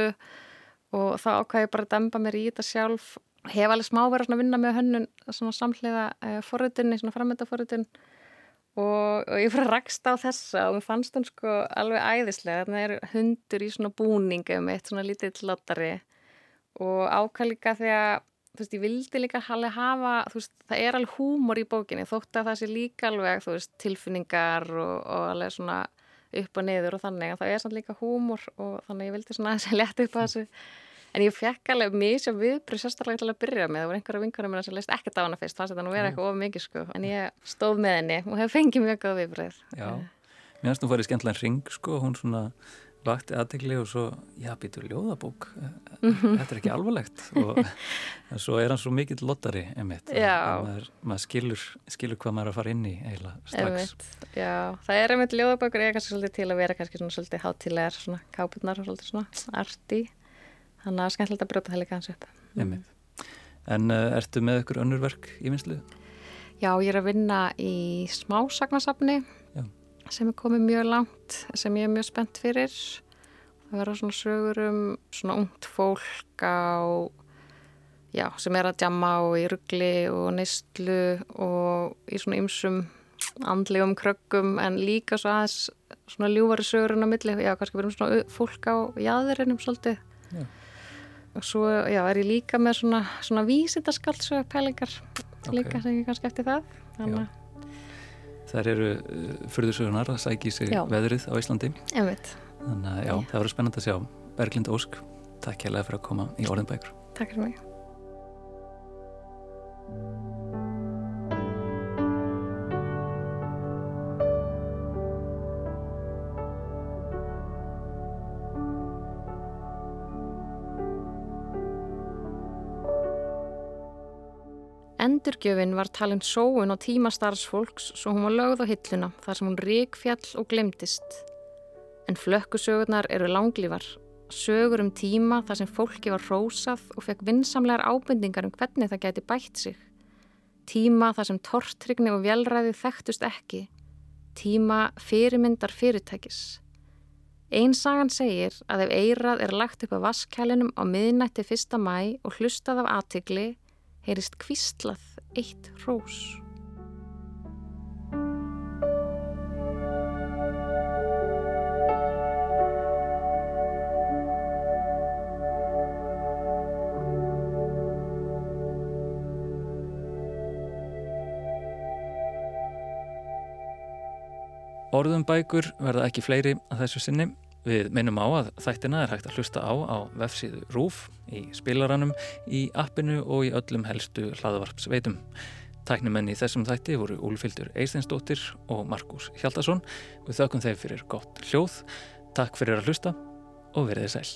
og þá ákvæði ég bara að demba mér í þetta sjálf. Hef alveg smá verið að vinna með hönnun svona samhliða eh, forritunni, svona framöndaforritun og, og ég fyrir að raksta á þessa og mér fannst hún sko alveg æðislega. Þannig er hundur í svona búningum, eitt svona lítið lottari og ákvæðlika því að þú veist, ég vildi líka alveg hafa, þú veist, það er alveg húmor í bókinni, þótt að það sé líka alveg, þú veist, tilfinningar og, og alveg svona upp og niður og þannig, en það er samt líka húmor og þannig ég vildi svona [laughs] að leta upp að þessu en ég fekk alveg mjög sem viðbrið sérstaklega til að byrja með, það voru einhverja vinkunum minna sem leist ekkert á hana fyrst, fannst þetta nú vera eitthvað of mikið sko, en ég stóð með henni og hef fengið mjög góð viðbrið Já, mér finnst nú farið skemmtilega ring sko, hún svona vakti aðtegli og svo, já, býtur ljóðabók þetta er ekki alvarlegt. Og [laughs] svo er hann svo mikill lottari einmitt, maður, maður skilur skilur hvað maður er að fara inn í eiginlega strax. Einmitt, Já, það er einmitt ljóðabókur ég er kannski svolítið til að vera kannski svona svolítið hátilegar svona kápurnar og svolítið svona arti þannig að skemmtilegt að brjóta það líka hans upp einmitt. En uh, ertu með ykkur önnurverk í vinslu? Já, ég er að vinna í smásagnasafni sem er komið mjög langt sem ég er mjög spennt fyrir það verður svona sögur um svona ungt fólk á já, sem er að djamma og í ruggli og neistlu og í svona ymsum andlegum kröggum en líka svo aðeins svona ljúvari sögurinn á milli, já, kannski verðum svona fólk á jæðurinnum svolítið já. Og svo, já, er ég líka með svona, svona vísindaskaldssög pælingar okay. líka sem ég kannski eftir það þannig að Það eru uh, fyrðursögunar að sækja í sig já. veðrið á Íslandi. Einmitt. Þannig að já, já. það verður spennand að sjá. Berglind Ósk, takk hérlega fyrir að koma í Orðinbækur. Takk fyrir mig. Endurgjöfin var talin sóun á tíma starfsfólks svo hún var lögð á hilluna þar sem hún ríkfjall og glemtist. En flökkusögurnar eru langlífar, sögur um tíma þar sem fólki var rósað og fekk vinsamlegar ábendingar um hvernig það gæti bætt sig. Tíma þar sem tortrygni og velræði þekktust ekki. Tíma fyrirmyndar fyrirtækis. Einsagan segir að ef eirað er lagt upp á vaskælinum á miðnætti 1. mæ og hlustað af aðtigli heyrist kvistlað eitt rós. Orðum bækur verða ekki fleiri að þessu sinni. Við minnum á að þættina er hægt að hlusta á á vefsíðu RÚF, í spilaranum, í appinu og í öllum helstu hlaðvarpsveitum. Tæknumenn í þessum þætti voru Úlfildur Eisteinsdóttir og Markus Hjaldarsson. Við þökkum þeim fyrir gott hljóð. Takk fyrir að hlusta og verðið sæl.